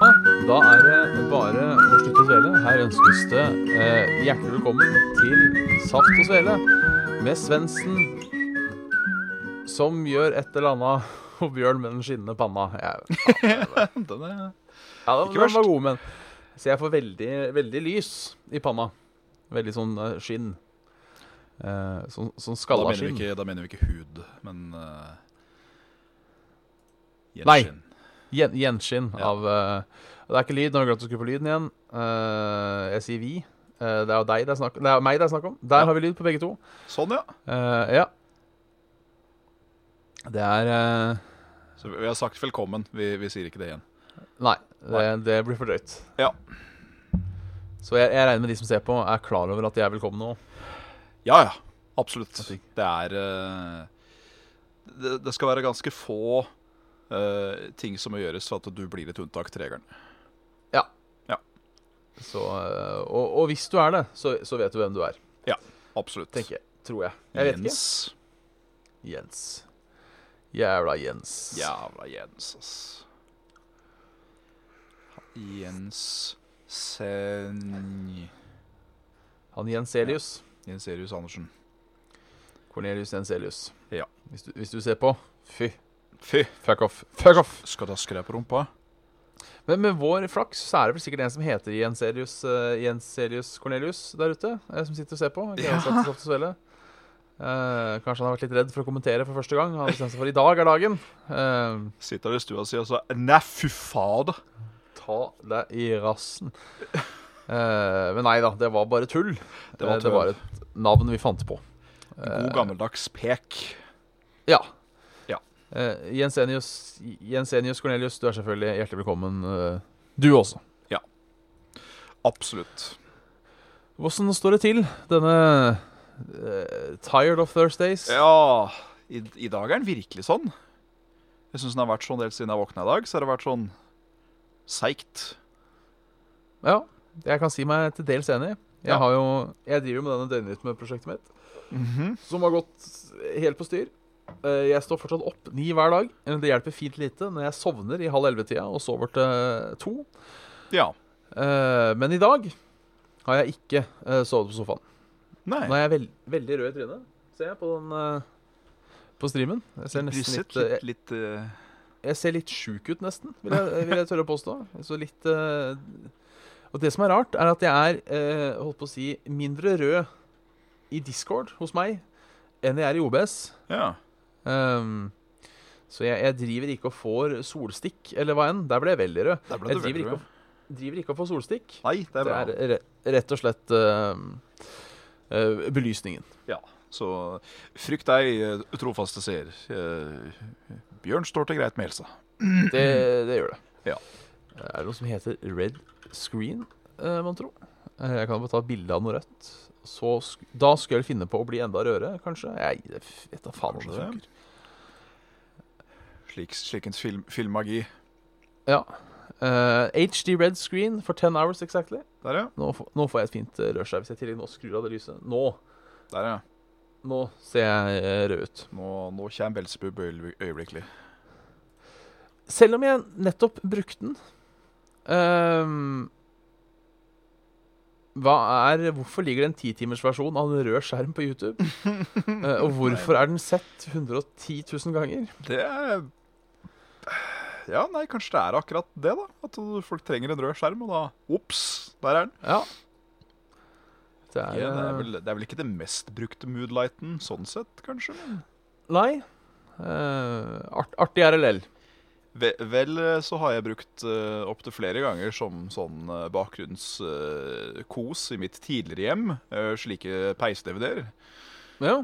Da er det bare å slutte å svele. Her ønskes det eh, hjertelig velkommen til Saft og Svele med Svendsen som gjør et eller annet, og Bjørn med den skinnende panna. Jeg, Den er ja, den, Ikke den verst. var god, men Så jeg får veldig, veldig lys i panna. Veldig sånn eh, skinn. Eh, sånn sånn da, skalla skinn. da mener vi ikke hud, men uh, Nei. Gjen, gjenskinn Ja. av uh, Det er ikke lyd. Nå har jeg glemt å skru på lyden igjen. Uh, jeg sier vi. Uh, det er jo deg det er snakk Det er meg det er snakk om. Der Ja. har vi lyd på begge to. Sånn, ja. Ja. Det er Så vi har sagt velkommen. Vi, vi sier ikke det igjen. Nei, det, det blir for drøyt. Ja. Så jeg, jeg regner med de som ser på, er klar over at de er velkomne nå. Ja, ja. Absolutt. Det er det, det skal være ganske få eh, ting som må gjøres for at du blir et unntak til regelen. Så, uh, og, og hvis du er det, så, så vet du hvem du er. Ja, Absolutt. Tenker jeg. Tror jeg. Jeg vet ikke. Jens. Jens. Jævla Jens. Jævla Jens, ass. Jens Sen... Han Jenselius. Jenserius Andersen. Cornelius Jenselius. Ja. Hvis du, hvis du ser på, fy. Fy. Fuck off. Fuck off. Skal daske deg på rumpa? Men med vår flaks så er det vel sikkert en som heter Jenselius, uh, Jenselius Cornelius der ute, eh, som sitter og ser på. Ja. Eh, kanskje han har vært litt redd for å kommentere for første gang. Han har bestemt seg for i dag er dagen. Uh, Sitter i stua si og sier Nei, fy fader. ta deg i rassen. Uh, men nei da, det var bare tull. Det var Eh, det var et navn vi fant på. God gammeldags pek. Ja. Ja. Eh, Jensenius, Jensenius Cornelius, du er selvfølgelig hjertelig velkommen, uh, du også. Ja. Absolutt. Hvordan står det til denne uh, Tired of Thursdays? Ja, i, i dag er den virkelig sånn. Jeg syns den har vært sånn helt siden jeg våkna i dag. Så har det vært sånn seigt. Ja, jeg kan si meg til dels enig. Jeg, Ja. har jo, jeg driver jo med denne døgnrytmeprosjektet mitt, Mhm. som har gått helt på styr. Eh, Jeg står fortsatt opp ni hver dag. men Det hjelper fint lite når jeg sovner i halv elleve-tida og sover til to. Ja. Eh, Men i dag har jeg ikke eh, sovet på sofaen. Nei. Nå er jeg veld veldig rød i trynet, ser jeg på den eh, På streamen. Jeg ser nesten litt, eh, litt, litt eh, Jeg ser litt sjuk ut, nesten, vil jeg, vil jeg tørre å påstå. Så litt eh, Og det som er rart, er at jeg er eh, holdt på å si, mindre rød i Discord hos meg enn jeg er i OBS. Ja. Um, så jeg, jeg driver ikke og får solstikk, eller hva enn. Der ble jeg veldig rød. Jeg driver veldig ikke, og, driver ikke og får solstikk. Nei, det er Det er re rett og slett uh, uh, belysningen. Så frykt deg, eh, trofaste seer. Uh, Bjørn står til greit med helsa. Det, det gjør det. Ja. Er det noe som heter red screen, man mon tro? Eh, Jeg kan bare ta bilde av noe rødt. Så sk da skulle jeg finne på å bli enda rødere, kanskje? Jeg vet da faen om det funker. Slik, slikens film, filmmagi. Ja. Uh, HD red screen for 10 hours exactly. Der, ja. Nå, nå får jeg et fint uh, rødskjær hvis jeg i tillegg nå skrur av det lyset. Nå, Der, ja. nå ser jeg eh, rød ut. Nå, nå kommer Belsebub øyeblikkelig. Selv om jeg nettopp brukte den Hva er Hvorfor ligger det en titimersversjon av en rød skjerm på YouTube? uh, og hvorfor er den sett 110 000 ganger? Det er Ja, nei, kanskje det er akkurat det, da. At folk trenger en rød skjerm, og da Ops, der er den. Ja. Det er, Ja, det, er eh, vel, det er vel ikke det mest brukte moodlighten sånn sett, kanskje? Nei. Uh, art, artig RLL. Ve vel eh, så har jeg brukt uh, opptil flere ganger som sånn uh, bakgrunnskos i mitt tidligere hjem. Uh, slike peis-DVD-er. Ja.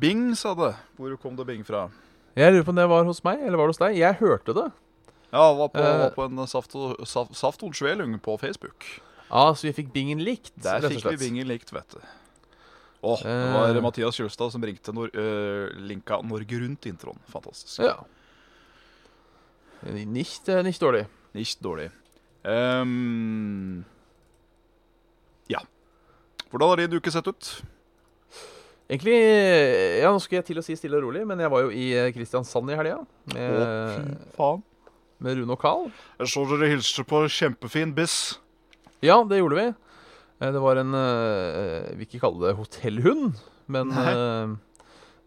Bing, sa det. Hvor kom det bing fra? Jeg lurer på om det var hos meg, eller var det hos deg? Jeg hørte det. Ja, det var på, Eh. var på en saft saft, saft Svelung på Facebook. Ja, så vi fikk bingen likt, Der fikk vi bingen likt, vet du. Åh, det var Eh. Mathias Kjølstad som ringte Nor uh, linka Norge Rundt-introen. Fantastisk. Ja. Nicht, eh, nicht dårlig. Nicht dårlig. Um, ja. Hvordan har din uke sett ut? Egentlig Ja, nå skulle jeg til å si stille og rolig, men jeg var jo i Kristiansand i helga. Med, faen. med Rune og Carl. Jeg så dere hilste på kjempefin biss. Ja, det gjorde vi. Eh, Det var en Jeg Vi vil ikke kalle det hotellhund, men eh,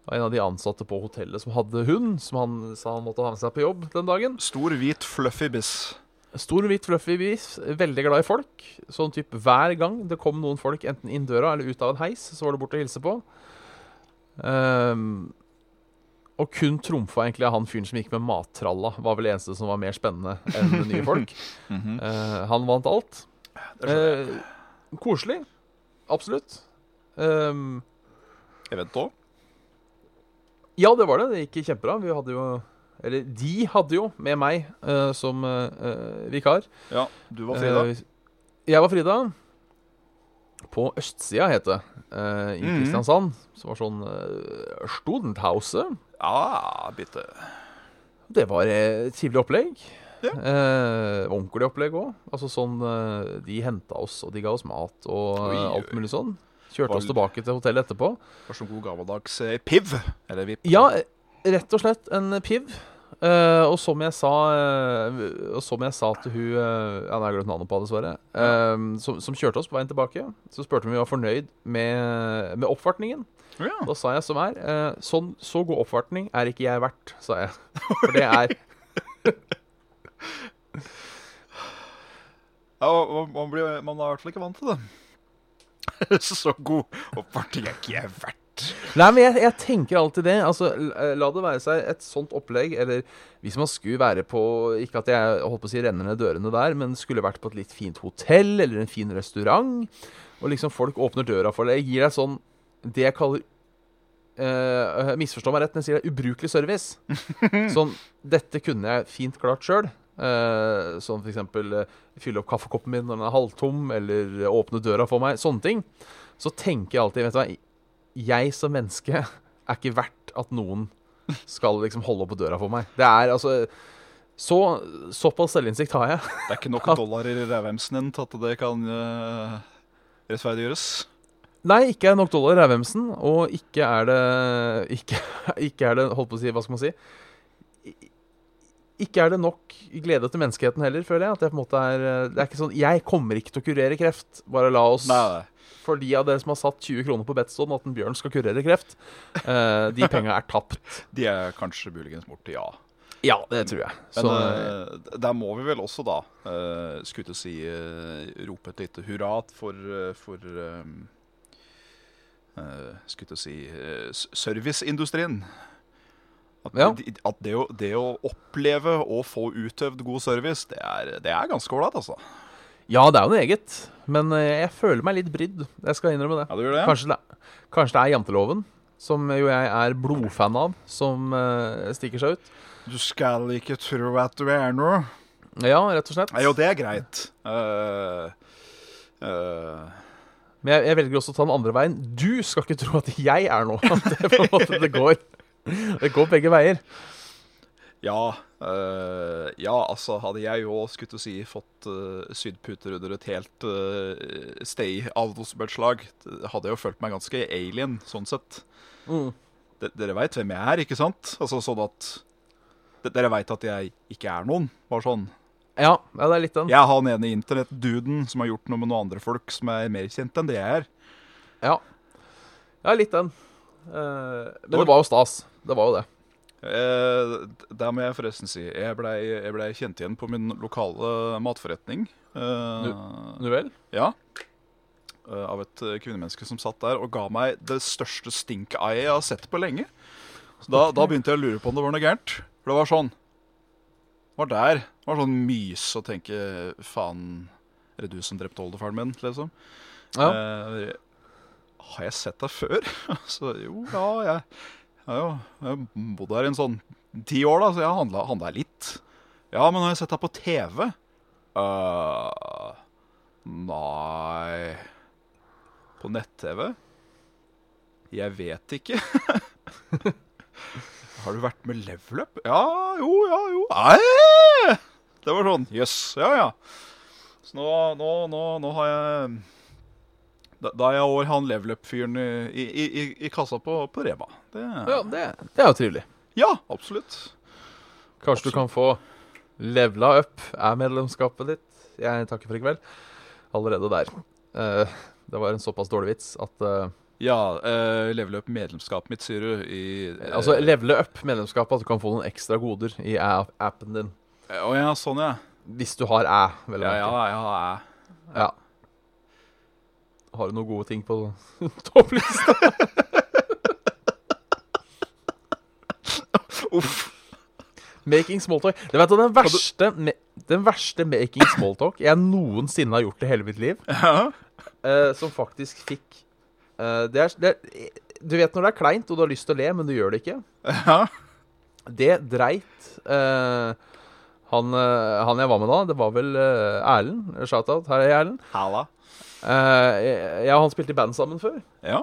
en av de ansatte på hotellet som hadde hund, som han sa han måtte ha med seg på jobb den dagen. Stor, hvit, fluffy biss. Stor, hvit, fluffy biss. Veldig glad i folk. Sånn type hver gang det kom noen folk enten inn døra eller ut av en heis, så var det bort og hilse på. Um, og kun trumfa egentlig av han fyren som gikk med mattralla, var vel det eneste som var mer spennende enn nye folk. mm -hmm. uh, han vant alt. Det. Eh, koselig. Absolutt. Um, Event òg? ja, det var det. Det gikk kjempebra. Vi hadde jo Eller de hadde jo med meg uh, som eh, vikar. Ja, du var Frida. Uh, jeg var Frida. På østsida, het det. I Mhm. Kristiansand. Som var sånn uh, Studenthouse. Ja, bitte. Det var et trivelig opplegg. Ja. Eh, ordentlig opplegg òg. Altså sånn eh, De henta oss, og de ga oss mat og Oi, eh, alt mulig sånn. Kjørte Var oss tilbake til hotellet etterpå. Var som god gammeldags eh, piv. Eller vipp. Ja, rett og slett en piv. Eh, og som jeg sa eh, Og som jeg sa til hun Ja, nå har jeg glemt navnet på dessverre. som, som kjørte oss på veien tilbake. Så spurte hun om vi var fornøyd med, med oppfartningen. Ja. Da sa jeg som er sånn, Så god oppfartning er ikke jeg verdt, sa jeg. For det er Ja, man, blir, man er i hvert fall ikke vant til det. Så god oppvarting er ikke jeg verdt. Nei, men jeg, jeg tenker alltid det. Altså, la det være seg et sånt opplegg, eller hvis man skulle være på Ikke at jeg holdt på å si renner ned dørene der, men skulle vært på et litt fint hotell eller en fin restaurant, og liksom folk åpner døra for deg, gir deg sånn det jeg kaller Uh, Misforstå meg rett men jeg sier det, ubrukelig service. sånn Dette kunne jeg fint klart sjøl. Uh, sånn for eksempel eh, fylle opp kaffekoppen min når den er halvtom, eller eh, åpne døra for meg. Sånne ting. Så tenker jeg alltid, vet du hva jeg som menneske er ikke verdt at noen skal liksom holde på døra for meg. Det er altså så, Såpass selvinnsikt har jeg. Det er ikke nok dollarer i rævhemsen din til at det kan uh, rettferdiggjøres. Nei, ikke er det nok dollar i rævhemsen, og ikke er det ikke, ikke er det Holdt på å si, hva skal man si? Ikke er det nok glede til menneskeheten heller, føler jeg. At det på en måte er Det er ikke sånn Jeg kommer ikke til å kurere kreft. Bare la oss Nei, For de av dere som har satt 20 kroner på Betson at en bjørn skal kurere kreft, uh, de penga er tapt. De er kanskje muligens borte, ja. Ja, det tror jeg. Men Så, uh, der må vi vel også, da, uh, skulle til si, uh, rope et lite hurra for, eh, for um, eh, Skulle til si eh, serviceindustrien. At, Ja. at det, å, det å oppleve og få utøvd god service, det er, det er ganske ålreit, altså. ja, det er jo noe eget, men eh, jeg føler meg litt brydd. Jeg skal innrømme det. Ja, du gjør det? Kanskje det, kanskje det er janteloven, som jo jeg er blodfan av, som uh, stikker seg ut. Du skal ikke tro at du er noe. Ja, rett og slett. Jo, det er greit. Uh, uh. Men jeg, jeg velger også å ta den andre veien. Du skal ikke tro at jeg er noe. At det på en måte det går. Det går begge veier. Ja, eh, ja, altså hadde jeg jo skulle til å si fått uh, sydputer under et helt uh, stay avlosbøltslag, hadde jeg jo følt meg ganske alien, sånn sett. Mm. Dere veit hvem jeg er, ikke sant? Altså sånn at Dere veit at jeg ikke er noen, bare sånn. Ja, ja, det er litt den. Jeg er han ene internettduden som har gjort noe med noen andre folk som er mer kjent enn det jeg er. Ja, ja litt den. Eh, men det var jo stas. Det var jo det. Eh, der må jeg forresten si Jeg blei ble kjent igjen på min lokale matforretning. Eh, Nu vel? Ja. Eh, Av et eh, kvinnemenneske som satt der og ga meg det største stink-eye jeg har sett på lenge. Så da, da begynte jeg å lure på om det var noe gærent. For det var sånn var der. Det var sånn mys å tenke Faen, er det du som drepte oldefaren min, liksom? Ja. Eh, har jeg sett deg før? så jo, ja, jeg har jo bodd her i en sånn ti år, da, så jeg har handla litt. Ja, men har jeg sett deg på TV? Uh, Nei På nett-TV? Jeg vet ikke. Har du vært med Level Up? Ja, jo, ja, jo. Nei! Det var sånn. Jøss. Yes. Ja, ja. Så nå, nå, nå, nå har jeg Da, da er jeg over han Level Up-fyren i, i, i, i kassa på, på Rema. Det, Ja, det, det er jo trivelig. ja, absolutt. Kanskje du kan få levela up er medlemskapet ditt. Jeg takker for i kveld. Allerede der. Eh, det var en såpass dårlig vits at eh, Ja, uh, level up medlemskapet mitt, sier du, i eh, Altså levele up medlemskapet, at du kan få noen ekstra goder i a- appen din. Å ja, sånn, ja. Hvis du har æ, vel å Ja, ja, merke. ja, jeg. Ja. Har du noen gode ting på topplista? Uff. Making smalltalk. Det vet du, den verste, me, den verste making smalltalk jeg noensinne har gjort i hele mitt liv, Ja. uh, som faktisk fikk uh, det, er, det er Du vet når det er kleint, og du har lyst til å le, men du gjør det ikke. ja. Det dreit uh, han, han jeg var med da, det var vel Erlend. Shout-out. Her er jeg, Erlend. Halla. Eh, jeg, og han spilte i band sammen før. Ja.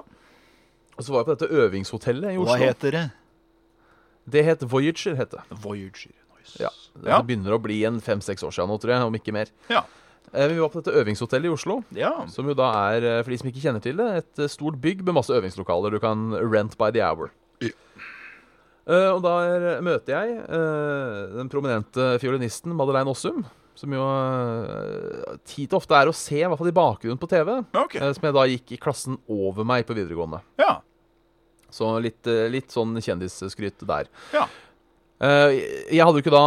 Og så var jeg på dette øvingshotellet i Oslo. Hva heter det? Det het Voyager. het det. Voyager. Nice. Ja. Det Ja. begynner å bli en fem-seks år siden nå, tror jeg, om ikke mer. Ja. Eh, vi var på dette øvingshotellet i Oslo, Ja. som jo da er, eh, for de som ikke kjenner til det, et stort bygg med masse øvingslokaler du kan rent by the hour. Ja. Uh, og der møter jeg uh, den prominente fiolinisten Madeleine Åssum, som jo uh, tid til ofte er å se, i hvert fall i bakgrunnen på TV, Okay. eh, som jeg da gikk i klassen over meg på videregående. Ja. Så litt, eh, litt sånn kjendisskryt der. Ja. Eh, jeg hadde jo ikke da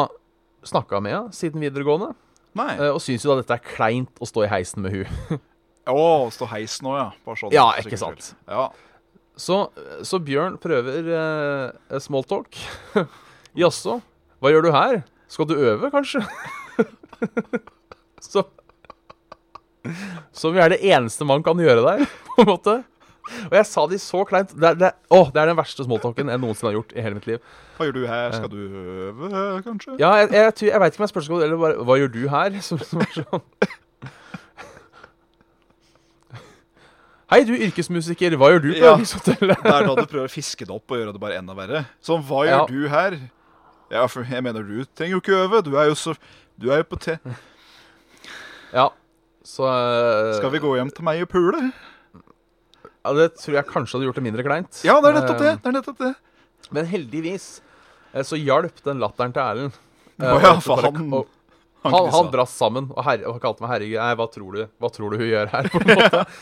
snakka med henne siden videregående, Nei. eh, og syns jo da dette er kleint å stå i heisen med hun. Å, stå heis nå, ja. Bare sånn. Ja, ikke sant. Ja. Så, så Bjørn prøver uh, smalltalk. Jaså, hva gjør du her? Skal du øve, kanskje? så Som jo er det eneste man kan gjøre der, på en måte. Og jeg sa de så kleint. Det er, det, å, det er den verste smalltalken jeg noensinne har gjort i hele mitt liv. Hva gjør du her? Skal du øve, kanskje? Ja, jeg, jeg, tror- jeg veit ikke om jeg spør eller bare Hva gjør du her? Som, som er sånn Hei, du yrkesmusiker. Hva gjør du på Ja. øvingshotellet? Det er da du prøver å fiske det opp og gjøre det bare enda verre. Sånn, hva gjør Ja. du her? Ja, for jeg mener du trenger jo ikke øve. Du er jo så Du er jo på te... Ja, så eh, Skal vi gå hjem til meg og pule? Ja, Det tror jeg kanskje hadde gjort det mindre kleint. Ja, det er nettopp det. Eh, Det er nettopp det. Men heldigvis eh, så hjalp den latteren til Erlend. Eh, Å ja, for han- og- Han han, han brast sammen og, herre, og kalte meg herregud. Nei, hva tror du Hva tror du hun gjør her? på en måte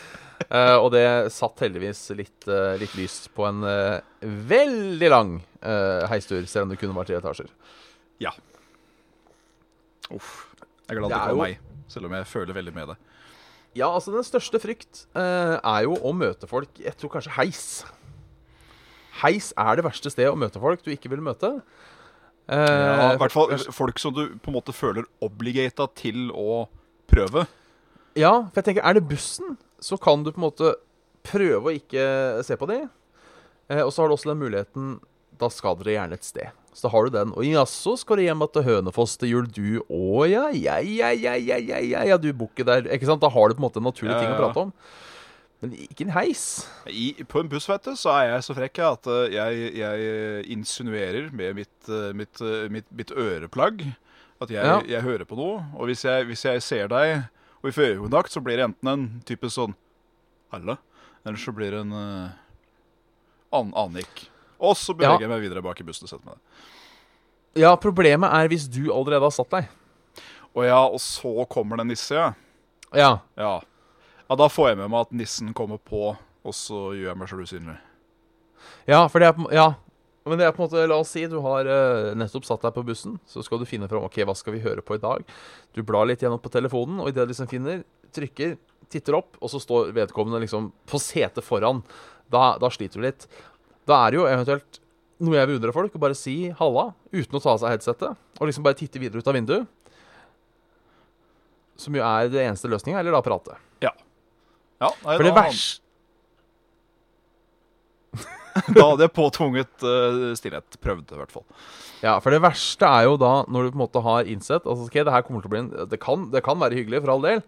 Eh, Og det satt heldigvis litt, eh, litt lys på en eh, veldig lang eh, heistur, selv om det kunne vært tre etasjer. Ja. Uff. Jeg er glad Det det ikke var meg, selv om jeg føler veldig med det. Ja, altså Den største frykt eh, er jo å møte folk Jeg tror kanskje heis. Heis er det verste stedet å møte folk du ikke vil møte. Eh, Ja, I hvert fall folk som du på en måte føler obligata til å prøve. Ja, for jeg tenker, er det bussen, så kan du på en måte prøve å ikke se på de. Eh, og så har du også den muligheten da skal dere gjerne et sted. Så da har du den. Og jaså, skal du hjem til Hønefoss til jul, du? Å ja, ja, ja, ja, ja, ja, ja, ja du bor der. Ikke sant? Da har du på en måte en naturlig ja, ting å prate om. Men ikke en heis. I, på en buss vet du, så er jeg så frekk at eh, jeg, jeg insinuerer med mitt, eh, mitt, eh, mitt, mitt øreplagg at jeg, jeg, hører på noe. Og hvis jeg, hvis jeg ser deg, og vi får øyekontakt, så blir det enten en type sånn Halla. Eller så blir det en uh, annen anik. Og så beveger Ja. jeg meg videre bak i bussen og setter meg der. Ja, problemet er hvis du allerede har satt deg. Og ja, og så kommer det nisse, ja. Ja. ja. Ja, da får jeg med meg at nissen kommer på, og så gjør jeg meg sjøl usynlig. Ja, for det er, på ja. Men det er på en måte, la oss si du har eh, nettopp satt deg på bussen, så skal du finne fram ok, hva skal vi høre på i dag. Du blar litt gjennom på telefonen, og idet du liksom finner, trykker, titter opp, og så står vedkommende liksom på setet foran, da, da sliter du litt. Da er det jo eventuelt noe jeg beundrer folk, å bare si halla uten å ta av seg headsetet, og liksom bare titte videre ut av vinduet. Som jo er det eneste løsninga, eller da prate. Ja, nei, For det verste da hadde jeg påtvunget uh, stillhet. Prøvd, i hvert fall. Ja, for det verste er jo da når du på en måte har innsett Altså, ok, det her kommer til å bli en Det kan, det kan være hyggelig, for all del,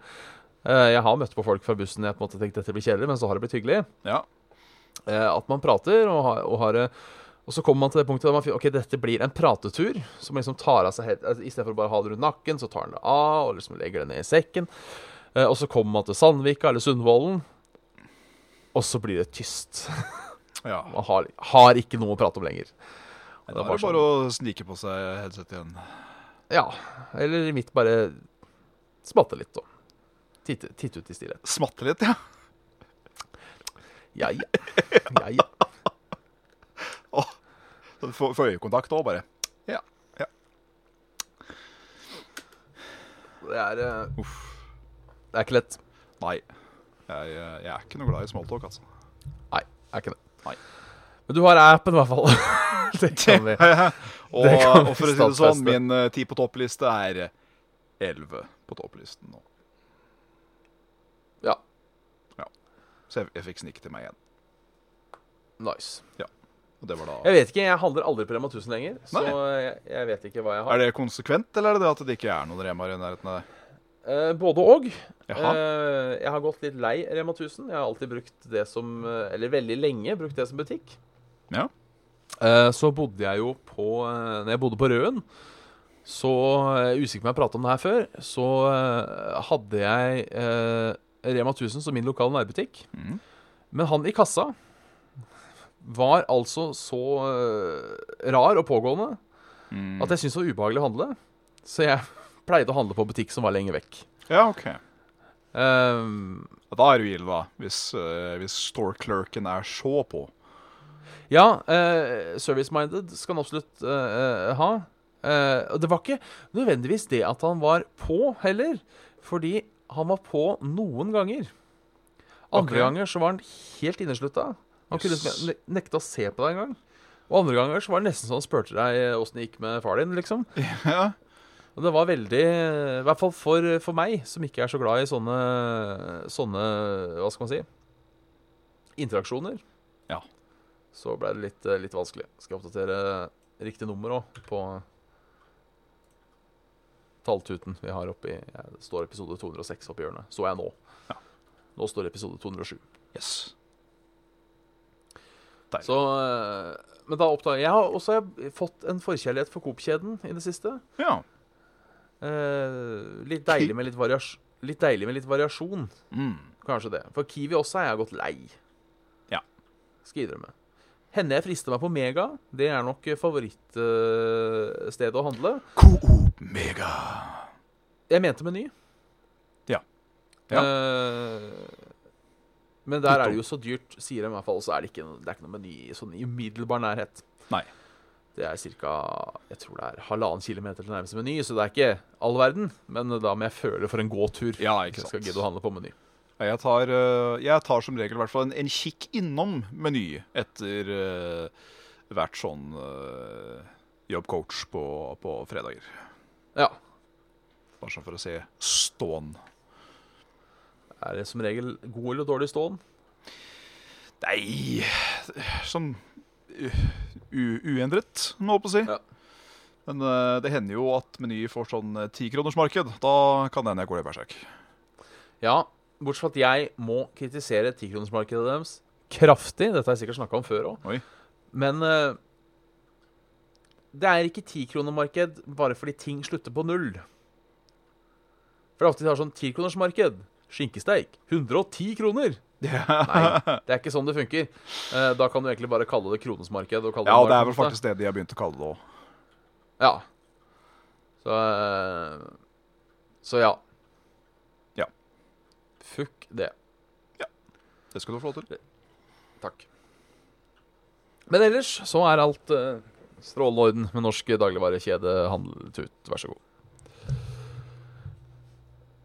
Uh, jeg har møtt på folk fra bussen jeg på en måte tenkte dette blir kjedelig, men så har det blitt hyggelig. Ja. Eh, at man prater, og har, og har og så kommer man til det punktet der man finner Ok, dette blir en pratetur. Som liksom tar av seg helt altså, Istedenfor å bare ha det rundt nakken, så tar han det av og liksom legger det ned i sekken. Eh, og så kommer man til Sandvika eller Sundvolden, og så blir det tyst. ja. Man har, har ikke noe å prate om lenger. Og Da er bare sånn, bare å snike på seg headset igjen. Ja. Eller i mitt bare smatte litt da. titte, titte ut i stillhet. Smatte litt, ja. Ja, ja. ja, ja. Så du får, får øyekontakt òg, bare. Ja. ja. Det er uh, Uff. Det er ikke lett. Nei. Jeg, jeg er ikke noe glad i smalltalk, altså. Nei, jeg er ikke det. Nei. Men du har appen, i hvert fall. det kan vi. og, og for å si det sånn, min uh, ti på toppliste er elleve på topplisten nå. Ja. Så jeg, jeg fikk snike til meg igjen. Nice. Ja. Og det var da Jeg vet ikke, jeg handler aldri på Rema 1000 lenger. Så Nei. jeg, jeg vet ikke hva jeg har. Er det konsekvent, eller er det det at det ikke er noen Remaer i nærheten av deg? Eh, både og. Jaha. Eh, jeg har gått litt lei Rema 1000. Jeg har alltid brukt det som eh, Eller veldig lenge brukt det som butikk. Ja. Eh, så bodde jeg jo på eh, Når jeg bodde på Røen, så Jeg er usikker på om jeg har pratet om det her før. Så eh, hadde jeg eh, Rema 1000 som min lokale nærbutikk. Mm. Men han i kassa var altså så eh, rar og pågående Mm. at jeg syntes det var ubehagelig å handle. Så jeg pleide å handle på butikk som var lenger vekk. Ja, OK. Um, Da er du ille, da. Hvis, uh, hvis store-clerken er så på. ja, uh, service-minded skal han absolutt eh, ha. Uh, og det var ikke nødvendigvis det at han var på, heller. Fordi han var på noen ganger. Andre okay. ganger så var han helt inneslutta. Han kunne Yes. kunne nekte å se på deg en gang. Og andre ganger så var det nesten sånn han spurte deg åssen det gikk med far din, liksom. Ja. Og det var veldig I hvert fall for, for meg, som ikke er så glad i sånne Sånne, hva skal man si Interaksjoner. Ja. Så ble det litt, eh, litt vanskelig. Skal jeg oppdatere riktig nummer òg på talltuten vi har oppi Det står episode 206 oppi hjørnet. Så jeg nå. Ja. Nå står episode 207. Yes. Deilig. Så eh, Men da oppdager jeg har også fått en forkjærlighet for Coop-kjeden i det siste. Ja. Eh, litt deilig med litt, litt deilig med litt variasjon. Mm. Kanskje det. For Kiwi også er jeg gått lei. Ja. Skal jeg innrømme. Hender jeg frister meg på Mega. Det er nok favorittstedet å handle. Coop Mega. Jeg mente Meny. Ja. Ja. Uh, men der er det jo så dyrt, sier de i hvert fall. Så er det ikke, noe- det er ikke noe Meny i sånn umiddelbar nærhet. Nei. Det er ca. Jeg tror det er halvannen kilometer til nærmeste Meny, så det er ikke all verden. Men da må jeg føle for en gåtur Ja, ikke jeg skal sant. gidde å handle på Meny. Jeg tar, eh, jeg tar som regel i hvert fall en, en kikk innom Meny etter uh, hvert sånn uh, jobbcoach på, på fredager. Ja. Bare sånn for å si ståen. Er det som regel god eller dårlig ståen? Nei Sånn u- uendret, må jeg på å si. Ja. Men uh, det hender jo at Meny får sånn tikronersmarked. Da kan det hende jeg går i berserk. Ja, bortsett fra at jeg må kritisere tikronersmarkedet deres kraftig. Dette har jeg sikkert snakka om før òg. Men eh, det er ikke tikronemarked bare fordi ting slutter på null. For det er ofte de har sånn tikronersmarked. Skinkesteik 110 kroner. Nei, det er ikke sånn det funker. Eh, da kan du egentlig bare kalle det kronesmarked. Ja, det det er vel faktisk det de har begynt å kalle det òg. Ja. Så eh, Så ja. Ja. Fuck det. Ja. Det skal du få lov til. Takk. Men ellers så er alt uh, strålende orden med norsk dagligvarekjede Handletut. Vær så god.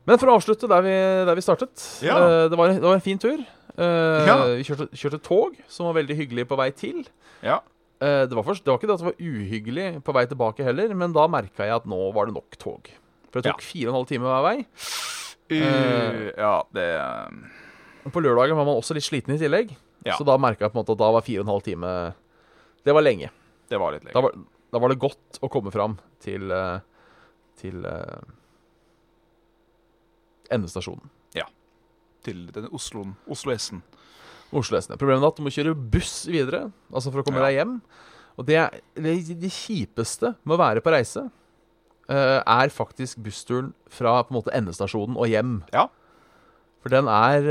Men for å avslutte der vi, der vi startet Ja. eh, det, var, det var en fin tur. Eh, Ja. Vi kjørte, kjørte tog, som var veldig hyggelig på vei til. Ja. Eh, det, var først, det var ikke det at det var uhyggelig på vei tilbake heller, men da merka jeg at nå var det nok tog. For det tok fire og en halv time hver vei. Uh, ja, det På lørdagen var man også litt sliten i tillegg, så da merka jeg på en måte at da var fire og en halv time Det var lenge. Det var litt Da var, da var det godt å komme fram til, eh, til uh, endestasjonen. Til denne Oslo, Oslo S-en. Oslo S. Problemet er at du må kjøre buss videre, altså for å komme Ja. deg hjem. Og det, er, det, det kjipeste med å være på reise uh, er faktisk bussturen fra på en måte endestasjonen og hjem. Ja. For den er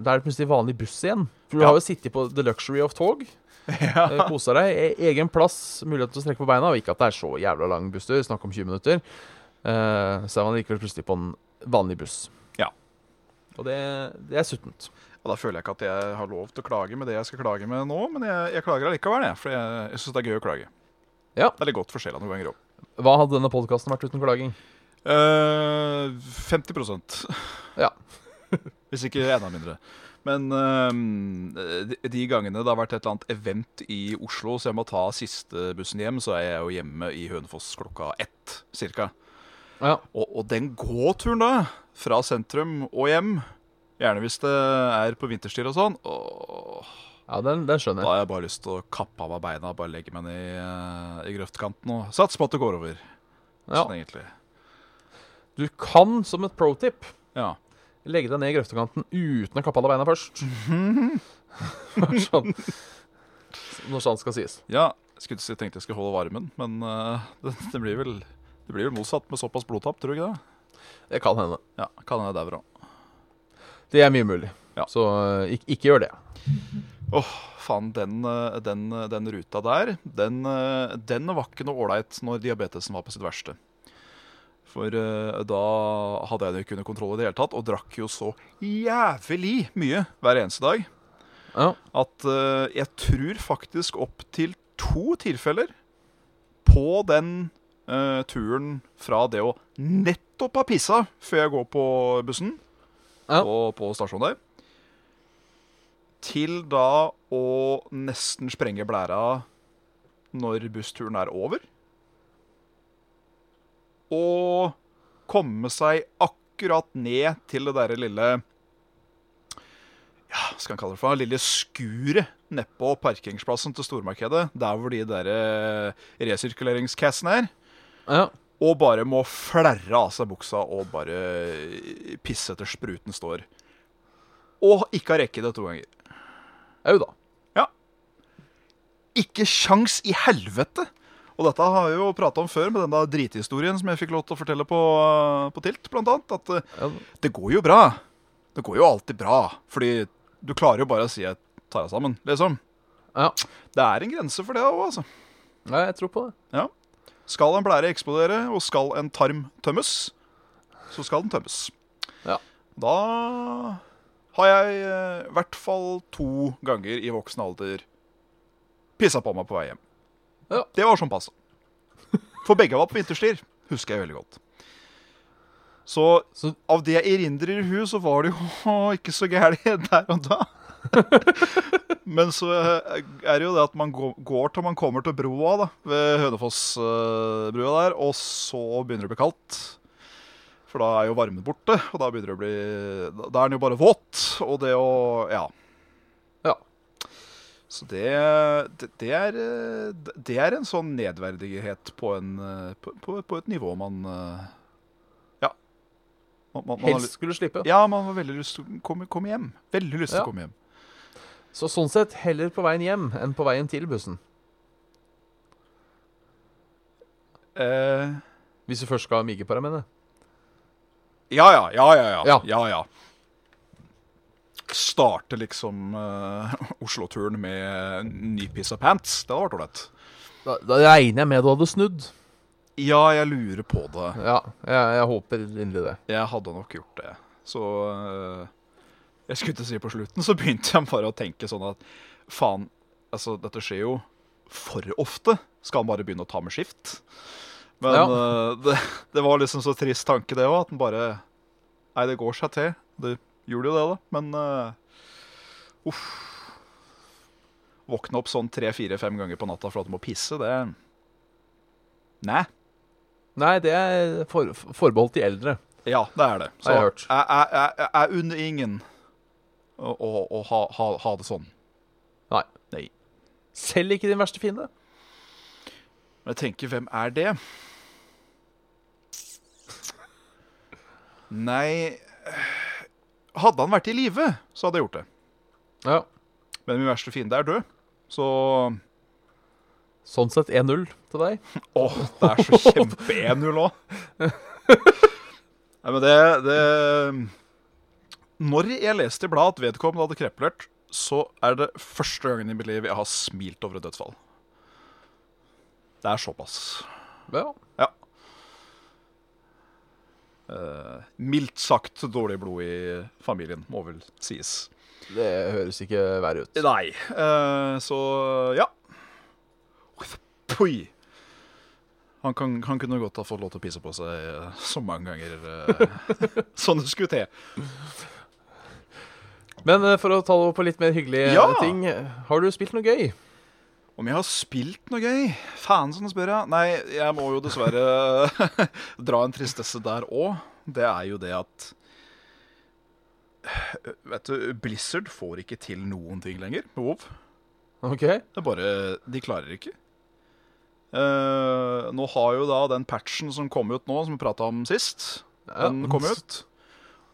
Da er det plutselig vanlig buss igjen. For du Ja. har jo sittet på the luxury of tog. Ja. Koser Kosa deg. E egen plass, mulighet til å strekke på beina. Og ikke at det er så jævla lang busstur, snakk om 20 minutter. Uh, så er man likevel plutselig på en vanlig buss. Ja. Og det, det er suttent. Og da føler jeg ikke at jeg har lov til å klage med det jeg skal klage med nå, men jeg, jeg klager allikevel, jeg. For jeg, jeg syns det er gøy å klage. Ja. Det er litt godt for sjela noen ganger òg. Hva hadde denne podkasten vært uten klaging? Uh, 50% Ja. Hvis ikke enda mindre. Men eh, de, gangene det har vært et eller annet event i Oslo, så jeg må ta siste bussen hjem, så er jeg jo hjemme i Hønefoss klokka ett cirka. Ja. Og, og den gåturen da, fra sentrum og hjem, gjerne hvis det er på vinterstid og sånn, åh, Ja, den, den skjønner da har jeg bare lyst til å kappe av meg beina, bare legge meg ned i, eh, i grøftkanten og satse på at det går over. Ja. Sånn egentlig. Du kan, som et pro tip, Ja. Legge deg ned i grøftekanten uten å kappe alle beina først. Sånn. Når sant skal sies. Ja, skulle ikke si tenkte jeg skulle holde varmen, men uh, det, det, blir vel, det blir vel motsatt med såpass blodtap, tror du ikke det? Det kan hende. Ja, kan hende dauer òg. Det er mye mulig. Ja. Så uh, ikke, ikke gjør det. Åh, faen, den, eh, den, den ruta der, den, eh, den var ikke noe ålreit når diabetesen var på sitt verste. For uh, da hadde jeg det ikke under kontroll i det hele tatt, og drakk jo så jævlig mye hver eneste dag. Ja. at uh, jeg tror faktisk opp til to tilfeller på den uh, turen fra det å nettopp ha pissa før jeg går på bussen Ja. og på stasjonen der, til da å nesten sprenge blæra når bussturen er over. Og komme seg akkurat ned til det derre lille ja, skal han kalle det for, lille skuret nedpå parkeringsplassen til stormarkedet, der hvor de der eh, resirkuleringscassene er, ja. og bare må flerre av seg buksa og bare pisse etter spruten står. Og ikke ha rekket det to ganger. Au da. Ja. Ikke sjans i helvete! Og dette har jeg jo prata om før med den da drithistorien som jeg fikk lov til å fortelle på, på Tilt, blant annet. At eh, Ja, det går jo bra. Det går jo alltid bra. Fordi du klarer jo bare å si jeg tar deg sammen, liksom. ja. Det er en grense for det òg, altså. ja jeg tror på det. Ja. Skal en blære eksplodere, og skal en tarm tømmes, så skal den tømmes. Ja. Da har jeg eh, i hvert fall to ganger i voksen alder pissa på meg på vei hjem. Ja. Det var sånn passe. For begge var på vinterstid, husker jeg veldig godt. Så Så av det jeg erindrer i huet, så var det jo ikke så gærent der og da. Men så eh, er det jo det at man går til man kommer til broa da, ved Hønefoss-brua der, og så begynner det å bli kaldt. For da er jo varmen borte, og da begynner det å bli Da er den jo bare våt, og det å. Ja. Så det, det, det, er, eh, det er en sånn nedverdighet på, en, eh, på, på, på et nivå man eh, Ja. Man, man, man helst skulle slippe. ja, man har veldig lyst til å komme, komme hjem. Veldig lyst til Ja. å komme hjem. Så sånn sett heller på veien hjem enn på veien til bussen. Eh, Hvis du først skal mige på deg, mener jeg. ja, ja, ja, ja, ja. Ja. ja, ja. Starte liksom uh, Oslo-turen med nypissa pants. Det hadde vært ålreit. Da, da regner jeg med du hadde snudd. Ja, jeg lurer på det. Ja, jeg, jeg håper inderlig det. Jeg hadde nok gjort det. Så uh, Jeg skulle ikke si på slutten, så begynte jeg bare å tenke sånn at faen, altså dette skjer jo for ofte. Skal han bare begynne å ta med skift? Men Ja. uh, det, det var liksom så trist tanke, det òg, at han bare Nei, det går seg til. Det gjorde jo det, da. Men uh, uff. Våkne opp sånn tre-fire-fem ganger på natta for at du må pisse, det Nei. Nei, det er for, forbeholdt de eldre. Ja, det er det. Har jeg hørt. Jeg, jeg, jeg, jeg, jeg unner ingen å, å, å ha, ha, ha det sånn. Nei. Nei. Selv ikke din verste fiende. Men jeg tenker, hvem er det? Nei hadde han vært i live, så hadde jeg gjort det. Ja. Men min verste fiende er død. Så Sånn sett 1-0 til deg. Åh, det er så kjempe 1-0 òg. Nei, men det, det Når jeg leste i bladet at vedkommende hadde kreplert, så er det første gangen i mitt liv jeg har smilt over et dødsfall. Det er såpass. Ja. Ja. Eh, mildt sagt dårlig blod i familien, må vel sies. Det høres ikke verre ut. Nei. Uh, så ja. Poi. Han, kan, han kunne godt ha fått lov til å pisse på seg eh, så mange ganger uh, sånn det skulle til. Men for å ta over på litt mer hyggelige Ja. ting. Har du spilt noe gøy? Om jeg har spilt noe gøy? Faen, sånn spør jeg. Nei, jeg må jo dessverre dra en tristesse der òg. Det er jo det at Vet du, Blizzard får ikke til noen ting lenger med WoW. OK. Det er bare De klarer ikke. Uh, nå har jo da den patchen som kom ut nå, som vi prata om sist, Ja. den kom ut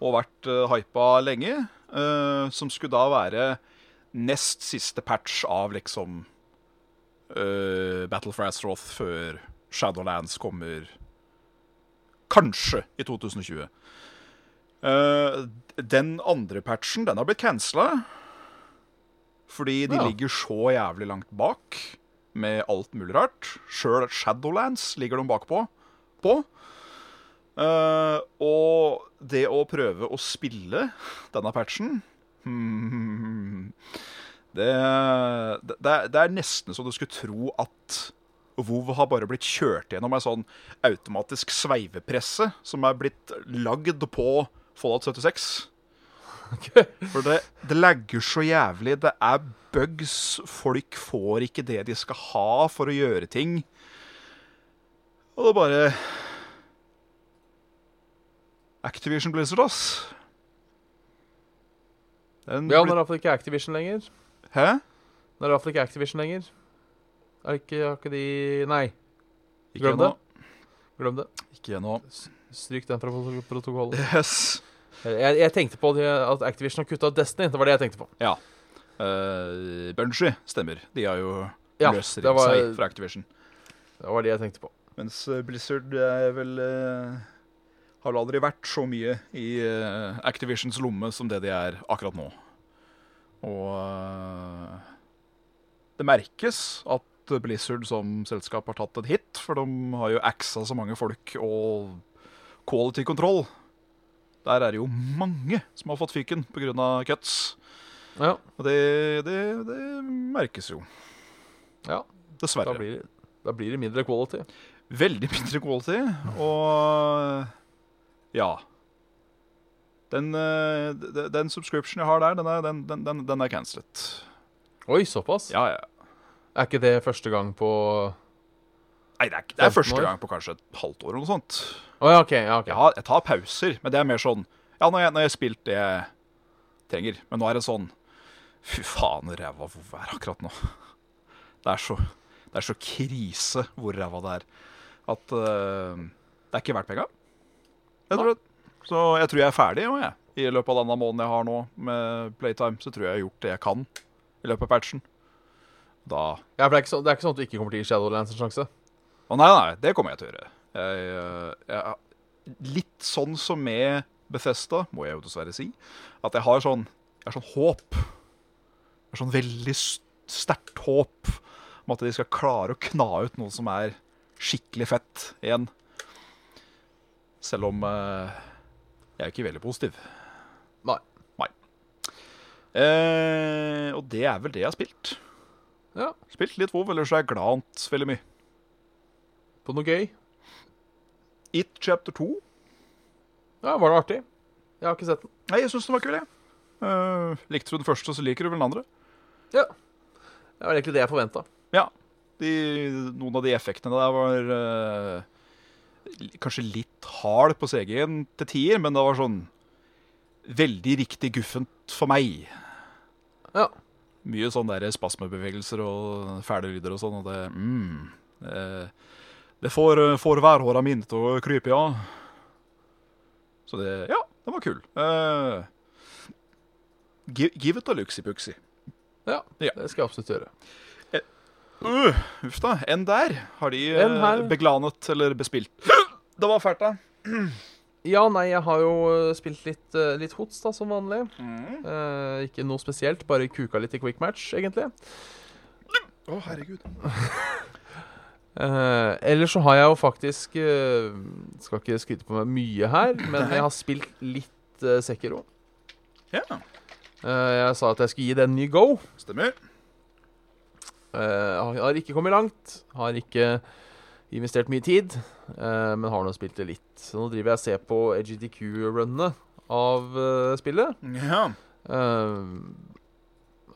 og vært uh, hypa lenge, Uh, som skulle da være nest siste patch av liksom eh, Battle for Azeroth før Shadowlands kommer kanskje i 2020. Uh, den andre patchen, den har blitt cancela. Fordi de Ja. ligger så jævlig langt bak med alt mulig rart. Sjøl Shadowlands ligger de bakpå. På. Uh, og det å prøve å spille denne patchen hmm, det, det, det er- nesten så du skulle tro at WoW har bare blitt kjørt gjennom ei sånn automatisk sveivepresse som er blitt lagd på Fallout 76. For det, det lagger så jævlig. Det er bugs. Folk får ikke det de skal ha for å gjøre ting. Og det er bare Activision Blizzard, ass. Den Ja, nå er iallfall ikke Activision lenger. Hæ? Nå er iallfall ikke Activision lenger. Er ikke, har ikke de Nei, Ikke Glem det. glem det. Ikke ennå. Stryk den fra proto- protokollen. Yes. Jeg, jeg tenkte på at Activision har kutta ut Destiny. Det var det jeg tenkte på. Ja. Uh, Bungie stemmer. De har jo Ja, løsrevet var- seg fra Activision. Det var det jeg tenkte på. Mens eh, Blizzard er vel uh, Har aldri vært så mye i uh, Activisions lomme som det de er akkurat nå. Og eh, det merkes at Blizzard som selskap har tatt en hit, for de har jo axa så mange folk og quality control. Der er det jo mange som har fått fyken pga. cuts. Ja, Og det, det, det merkes jo. ja. Dessverre. Da, blir, da blir det mindre quality. Veldig mindre quality, og ja. Den, eh, den subscription jeg har der, den er, den, den, den, cancelet. Oi, såpass? Ja, ja. Er ikke det første gang på Nei, det er, ikke- det er første gang på kanskje et halvt år eller noe sånt. Oh, ja, OK. Ja, okay. Jeg, har, jeg tar pauser, men det er mer sånn Ja, når jeg, når jeg har spilt det jeg trenger. Men nå er det sånn Fy faen, ræva hvor er akkurat nå. Det er så, det er så krise hvor ræva det er. At uh, det er ikke verdt penga. Jeg tror det. Så jeg tror jeg er ferdig jo, jeg. I løpet av denne måneden jeg har nå med Playtime, så tror jeg jeg har gjort det jeg kan i løpet av patchen. Da Ja, for det er, ikke så, det er ikke sånn at du ikke kommer til å gi Shadowlands en sjanse? Å nei, nei, det kommer jeg til å gjøre. Jeg, øh, jeg, litt sånn som med Bethesda, må jeg jo dessverre si, at jeg har sånn, jeg har sånn håp. Jeg har sånn veldig sterkt håp om at de skal klare å kna ut noe som er skikkelig fett igjen. Selv om øh, jeg er ikke veldig positiv. Nei. Nei. Eh, og det er vel det jeg har spilt. Ja. Spilt litt WoW, ellers er jeg glant veldig mye. På noe gøy? It chapter 2 Ja, Var det artig? Jeg har ikke sett den. Nei, jeg syns den var kul, jeg. Eh, likte du den første, så liker du vel den andre. Ja. Det var egentlig det jeg forventa. Ja. De, noen av de effektene der var li- kanskje litt hard på CG-en til tider, men det var sånn veldig riktig guffent for meg. Ja. Mye sånn der spasmebevegelser og fæle lyder og sånn, og det mm, Det, Det får, får værhåra mine til å krype, ja. Så det Ja, den var kul. Uh, Give, give it a luxi-puxi. Ja, Ja. det skal jeg absolutt gjøre. Uh, uff da. Enn der. Har de uh, beglanet eller bespilt? Det var fælt, da. Ja, nei, jeg har jo eh, spilt litt, eh, litt hots, da, som vanlig. Mm. Eh, ikke noe spesielt, bare kuka litt i quick match, egentlig. Å, herregud. Eh, ellers så har jeg jo faktisk eh, Skal ikke skryte på meg mye her, men jeg har spilt litt eh, Sekiro. Ja, Eh, jeg sa at jeg skulle gi det en ny go. stemmer. Eh, har, har ikke kommet langt. Har ikke investert mye tid, eh, men har nå spilt det litt. Så nå driver jeg og ser på AGDQ-runnene av eh, spillet. Ja. Eh,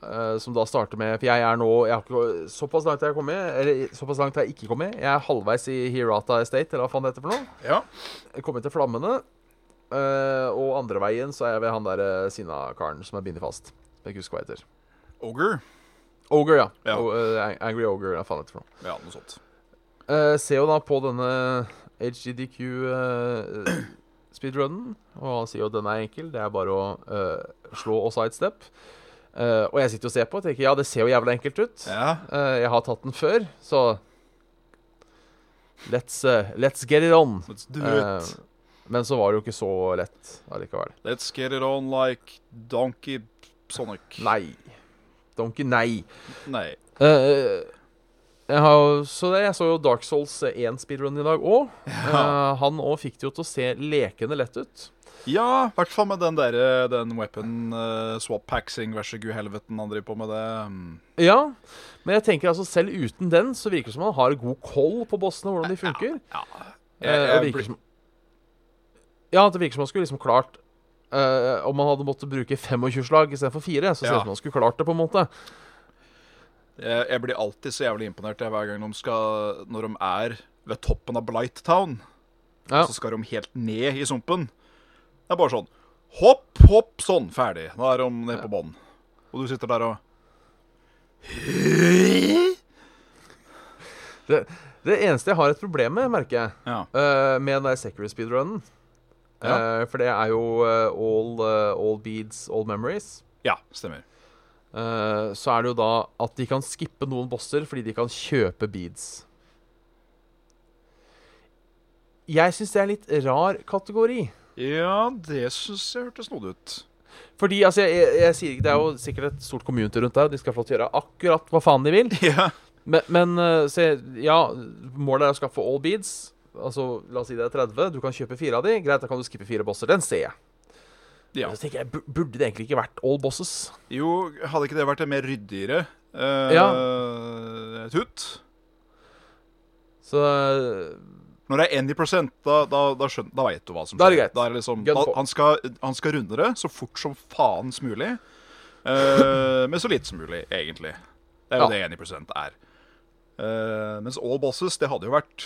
eh, som da starter med For jeg er nå jeg har ikke, Såpass langt har jeg kommet. Eller såpass langt har jeg ikke kommet. Jeg er halvveis i Hirata Estate, eller hva faen det heter for noe. ja. Jeg kommer til flammene. eh, og andre veien så er jeg ved han der uh, Sinna-karen som er bindet fast. Jeg husker hva heter. Ogre. Ogre, ja. Ja. O- eh, Angry Ogre, hva faen heter det for noe. Ja, noe sånt. Uh, ser jo da på denne HGDQ uh, speedrunnen, og han sier jo den er enkel. Det er bare å uh, slå og sidestep. Uh, og jeg sitter og ser på og tenker ja, det ser jo jævla enkelt ut. Ja. Eh, jeg har tatt den før, så let's, eh, let's get it on. Let's do Eh, it. men så var det jo ikke så lett allikevel. Let's get it on like Donkey Sonic. Nei. Donkey, nei. Nei. Eh, har, så det, jeg så jo Dark Souls 1 speedrun i dag òg. han òg fikk det jo til å se lekende lett ut. Ja, i hvert fall med den der, Den weapon uh, swap paxing så gud helveten han driver på med det. Mm. Ja, men jeg tenker altså selv uten den så virker det som han har god koll på bossene, hvordan de funker. Ja. ja. Jeg, jeg, virker som Ja, det virker som han skulle liksom klart eh, Om han hadde måttet bruke 25 slag istedenfor 4, så ser det ut som han skulle klart det, på en måte. Jeg, jeg blir alltid så jævlig imponert jeg, hver gang de skal Når de er ved toppen av Blight Town, Ja. så skal de helt ned i sumpen. Det er bare sånn Hopp, hopp, sånn, ferdig. Nå er de nede på bånn. Og du sitter der og Det, det eneste jeg har et problem med, merker jeg, Ja. uh, med den der Security speedrunnen Ja. uh, For det er jo uh, all, all beads, all memories. ja, stemmer. Eh, så er det jo da at de kan skippe noen bosser fordi de kan kjøpe beads. Jeg syns det er en litt rar kategori. Ja, det syns jeg hørtes snodig ut. Fordi, altså, jeg, jeg, jeg sier ikke Det er jo sikkert et stort community rundt der, de skal få lov til å gjøre akkurat hva faen de vil. Ja. Men, men eh, se, ja, målet er å skaffe all beads. Altså, La oss si det er 30. Du kan kjøpe fire av de. Greit, da kan du skippe fire bosser. Den ser jeg. Ja. Så tenker jeg, Burde det egentlig ikke vært all bosses? Jo, hadde ikke det vært en mer ryddigere uh, Ja. tut? Så eh, Når det er 1 da, da, da, da veit du hva som Da er det skjer. greit. Da er det liksom, han, skal, han skal runde det så fort som faens mulig. Uh, men så lite som mulig, egentlig. Det er jo Ja. det 1% er. Uh, mens all bosses, det hadde jo vært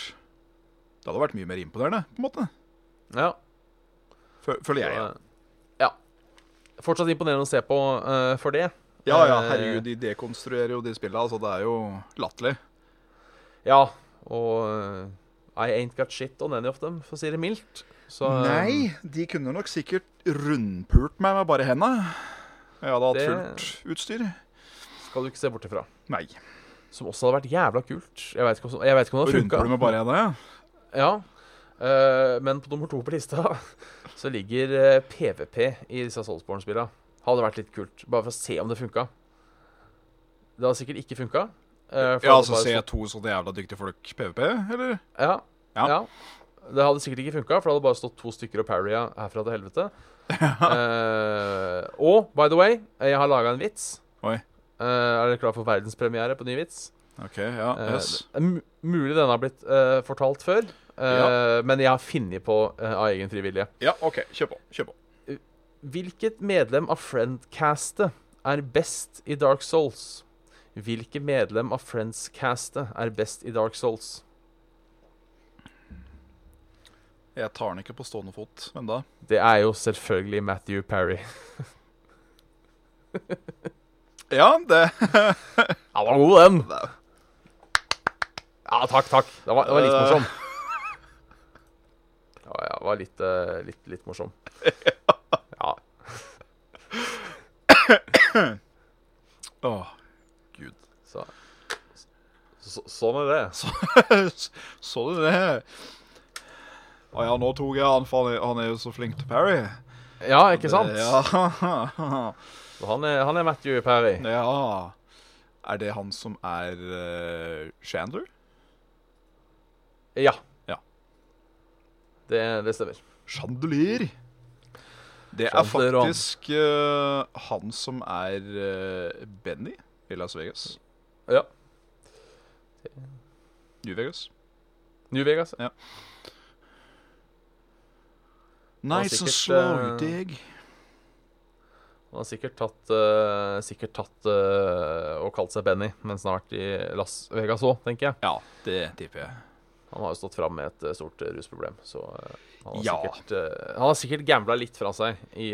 Det hadde vært mye mer imponerende, på en måte. ja. Føler jeg. Eh, ja. Fortsatt imponerende å se på uh, for det. ja, ja Eh, herregud, de dekonstruerer jo de spillene. Altså, det er jo latterlig. Ja, og uh, I ain't got shit on any of them, for å si det mildt. Så, Nei, de kunne nok sikkert rundpult meg med bare henda. Jeg hadde hatt fullt utstyr. skal du ikke se bort ifra. Nei. Som også hadde vært jævla kult. Jeg vet ikke ikke om det hadde funka. Rundpult med bare henda, ja. Ja. Eh, men på nummer to på lista så ligger eh, PVP i disse Soulsborne-spilla. Hadde vært litt kult, bare for å se om det funka. Det hadde sikkert ikke funka. eh, Ja, altså se to sånne jævla dyktige folk PVP, eller? Ja. Ja. ja. Det hadde sikkert ikke funka, for det hadde bare stått to stykker og parrya herfra til helvete. uh, og by the way, jeg har laga en vits. Oi. Uh, er dere klar for verdenspremiere på ny vits? OK, ja. Eh, Yes. er mulig denne har blitt eh, fortalt før, eh, men jeg har funnet på eh, av egen frivillige. Ja, OK. Kjør på. Kjør på. Hvilket medlem av Friendcastet er best i Dark Souls? Hvilket medlem av Friendscastet er best i Dark Souls? Jeg tar den ikke på stående fot, men da Det er jo selvfølgelig Matthew Parry. Ja, det Ja, var god, den! Ja, takk, takk. Det var, det var litt Eh. morsom. Ja, ja, det var litt, eh, litt, litt morsom. Ja. Åh, gud. Så, så, sånn er det. Så er det? Å ja, nå tok jeg han, for han er, jo så flink til Parry. Ja, ikke sant? Ja. Han, er, han er Matthew Perry. ja. Er det han som er uh, Chandler? Ja. Ja. Det, det stemmer. Chandelier. Det er faktisk uh, han som er uh, Benny i Las Vegas. Ja. New Vegas. New Vegas. Nice and slow, eh, dig. Han har sikkert tatt, uh, sikkert tatt og kalt seg Benny mens han har vært i Las Vegas òg, tenker jeg. Ja, det tipper jeg. Han har jo stått fram med et eh, stort eh, rusproblem, så eh, han har Ja. sikkert, han har sikkert gambla litt fra seg i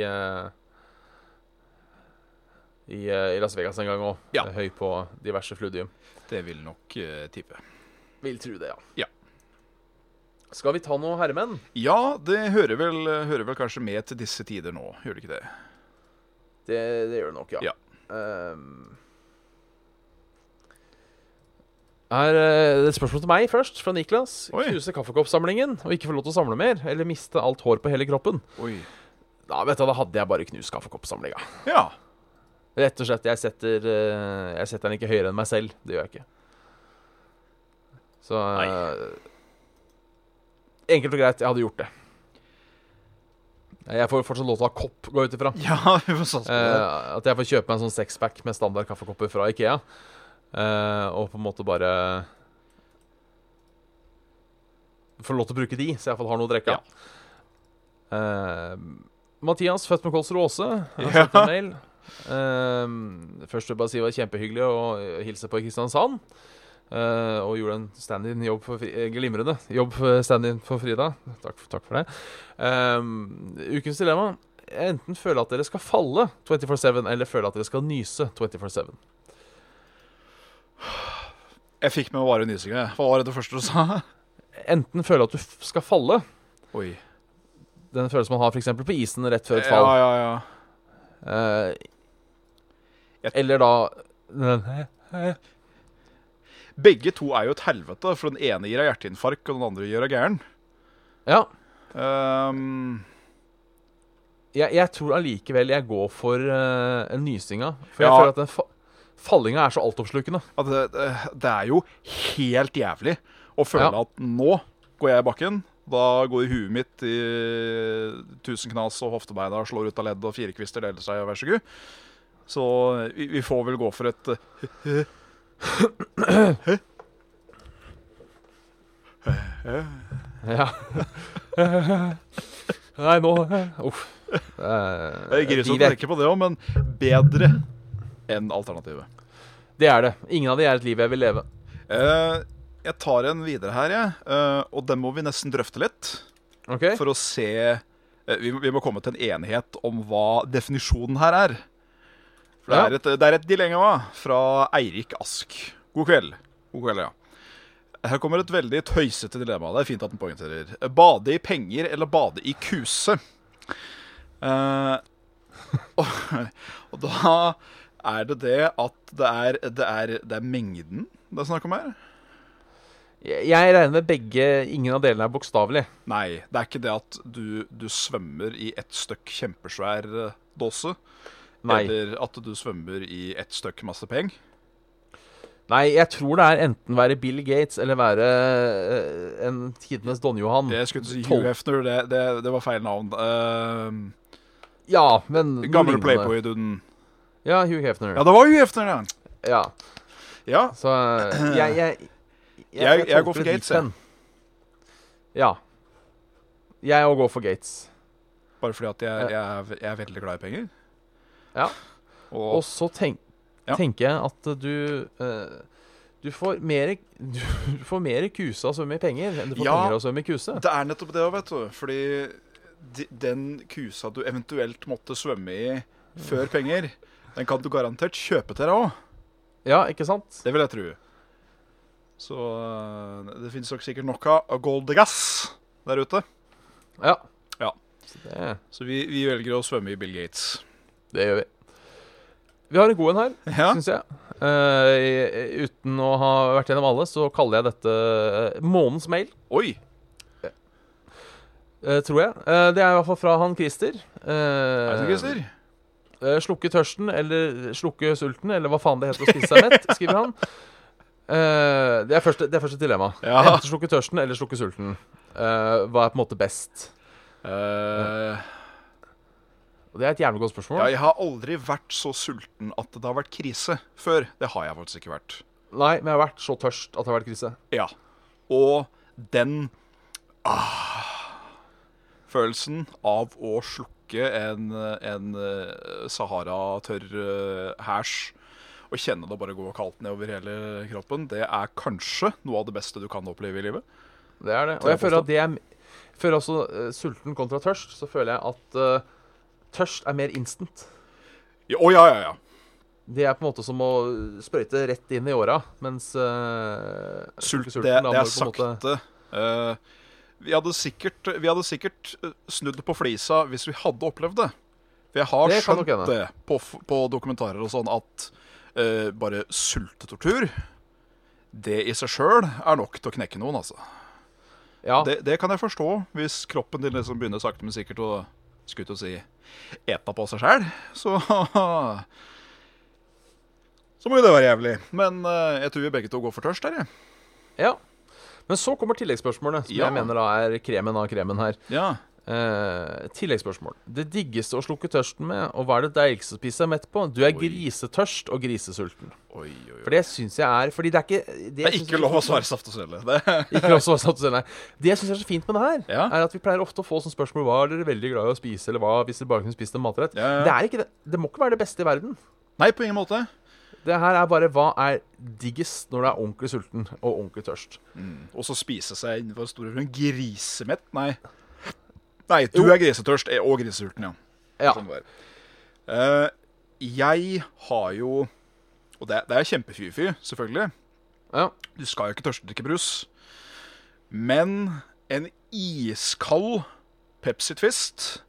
i, I Las Vegas en gang òg. Ja. Høy på diverse fludium. Det vil nok uh, tippe. Vil tro det, ja. Ja. Skal vi ta noe herremenn? Ja, det hører vel, hører vel kanskje med til disse tider nå, gjør det ikke det? Det, det gjør det nok, ja. Ja. Ehm. Er eh, et spørsmål til meg først, fra Niklas. Oi. Knuse kaffekoppsamlingen og ikke få lov til å samle mer, eller miste alt hår på hele kroppen. Oi. Da, vet du, da hadde jeg bare knust kaffekoppsamlinga. Ja. Rett og slett, jeg setter, eh, jeg setter den ikke høyere enn meg selv. Det gjør jeg ikke. Så Nei. Enkelt og greit, jeg hadde gjort det. Jeg får fortsatt lov til å ha kopp, gå ut ifra. Ja, vi får satse på det. Eh, at jeg får kjøpe meg en sånn sexpack med standard kaffekopper fra Ikea. Eh, og på en måte bare Få lov til å bruke de, så jeg iallfall har noe å drikke. Eh, Mathias, født med kolsteråse, har Ja. sendt en mail. Uh, først vil jeg bare si det var kjempehyggelig å hilse på Kristiansand. Uh, og gjorde en stand-in-jobb for glimrende jobb stand-in for Frida. Takk, takk for det. Ukens dilemma. Enten føle at dere skal falle 24-7, eller føle at dere skal nyse 24-7. Jeg fikk med bare nysinga. Hva var det det første du sa? Enten føle at du skal falle, Oi. den følelsen man har f.eks. på isen rett før et fall, ja, ja. eh, eller da Begge to er jo et helvete, for den ene gir deg hjerteinfarkt, og den andre gjør deg gæren. Ja. Um, Jeg, jeg tror allikevel jeg går for uh, en nysinga. For jeg Ja. føler at den fa fallinga er så altoppslukende. at det, det, det er jo helt jævlig å føle Ja. at nå går jeg i bakken. Da går huet mitt i tusen knas og hoftebeina slår ut av ledd og firekvister deler seg, vær så god. Så vi, vi får vel gå for et Ja. Nei, nå Uff. Det er grusomt de å tenke på det òg, men bedre enn alternativet. Det er det. Ingen av de er et liv jeg vil leve. Eh, jeg tar en videre her, jeg. Eh, og den må vi nesten drøfte litt. Okay. For å se eh, vi, vi må komme til en enighet om hva definisjonen her er. For det, er et, det er et dilemma fra Eirik Ask. God kveld. God kveld, ja. Her kommer et veldig tøysete dilemma. Det er fint at den poengterer. Bade i penger eller bade i kuse? Eh, og, og da er det det at det er, det er, det er mengden det er snakk om her? Jeg, jeg regner med begge Ingen av delene er bokstavelig. Nei, det er ikke det at du, du svømmer i ett stykk kjempesvær eh, dåse. Nei. Eller at du svømmer i ett stykk masse penger. Nei, jeg tror det er enten være Bill Gates eller være eh, en tidenes Don Johan. Jeg skulle si Hugh Hefner, det, det, det var feil navn. Uh, Ja, men gamle. Playboy-duden. Ja, Hugh Hefner. Ja, det var Hugh Hefner, ja. Ja. ja. Så jeg jeg Jeg, Jeg- jeg går for Gates, jeg. Ja. Jeg òg går for Gates. Bare fordi at jeg, jeg, er, jeg er veldig glad i penger. Ja. Og, Og så tenk, tenker jeg at du uh, Du får mer Du får mer kuse av å svømme i penger enn du får penger av å svømme i kuse. det er nettopp det òg, vet du. Fordi de, den kusa du eventuelt måtte svømme i før penger, den kan du garantert kjøpe til deg òg. Ja, ikke sant? Det vil jeg tro. Så øh, det finnes nok sikkert nok av gold gas der ute. Ja. Ja. Så det, Så vi, vi velger å svømme i Bill Gates. det gjør vi. Vi har en god en her, Ja. syns jeg. Uh, uten å ha vært gjennom alle, så kaller jeg dette månens mail. Oi. Uh, tror jeg. Uh, det er i hvert fall fra han Christer. Uh, Hei Christer. Eh, slukke tørsten eller slukke sulten, eller hva faen det heter å spise seg mett, skriver han. Uh, det, er første, det er første dilemma. Ja. Enten slukke tørsten eller slukke sulten. Uh, hva er på en måte best? Og Det er et jævlig godt spørsmål. ja, jeg har aldri vært så sulten at det har vært krise før. Det har jeg faktisk ikke vært. Nei, men jeg har vært så tørst at det har vært krise. Ja. Og den ah, følelsen av å slukke en, en eh, Sahara-tørr hæsj og kjenne det bare gå kaldt nedover hele kroppen, det er kanskje noe av det beste du kan oppleve i livet. Det er det. Og jeg føler at det er Før også uh, sulten kontra tørst, så føler jeg at uh, tørst er mer instant. Ja, Å, ja, ja, ja. Det er på en måte som å sprøyte rett inn i åra, mens uh, Sult, det, det er sakte. Eh, vi, hadde sikkert, vi hadde sikkert eh, snudd på flisa hvis vi hadde opplevd det. For jeg har Det skjønt det på, på dokumentarer og sånn at uh, bare sultetortur Det i seg sjøl er nok til å knekke noen, altså. Ja, Det, det kan jeg forstå hvis kroppen din liksom begynner sakte, men sikkert å skulle og å si eta på seg sjæl. Så Så må jo det være jævlig. Men uh, jeg tror vi begge to går for tørst her, jeg. ja. Men så kommer tilleggsspørsmålet, som Ja. jeg mener da er kremen av kremen her. Ja. Eh, tilleggsspørsmål. Det diggeste å slukke tørsten med, og hva er det deiligste å spise seg mett på? Du er Oi. grisetørst og grisesulten. Oi, oi, oi. For det syns jeg er Fordi det er ikke Det er ikke lov å svare saft og svele. Det Ikke lov å svare saft og svele, nei. Det jeg syns er så fint med det her, Ja. er at vi pleier ofte å få sånne spørsmål Hva er dere veldig glad i å spise, eller hva hvis dere bare kunne spist en matrett? Ja, ja. Det er ikke det. Det må ikke være det beste i verden. Nei, på ingen måte. Det her er bare hva er diggest når du er ordentlig sulten og ordentlig tørst. Og så spise seg innenfor store rom. Grisemett? Nei. Nei, du Jo. er grisetørst og grisesulten, ja. Ja. Sånn det. Eh, jeg har jo Og det, det er kjempefy-fy, selvfølgelig. ja. Du skal jo ikke tørstedrikke brus. Men en iskald Pepsi Twist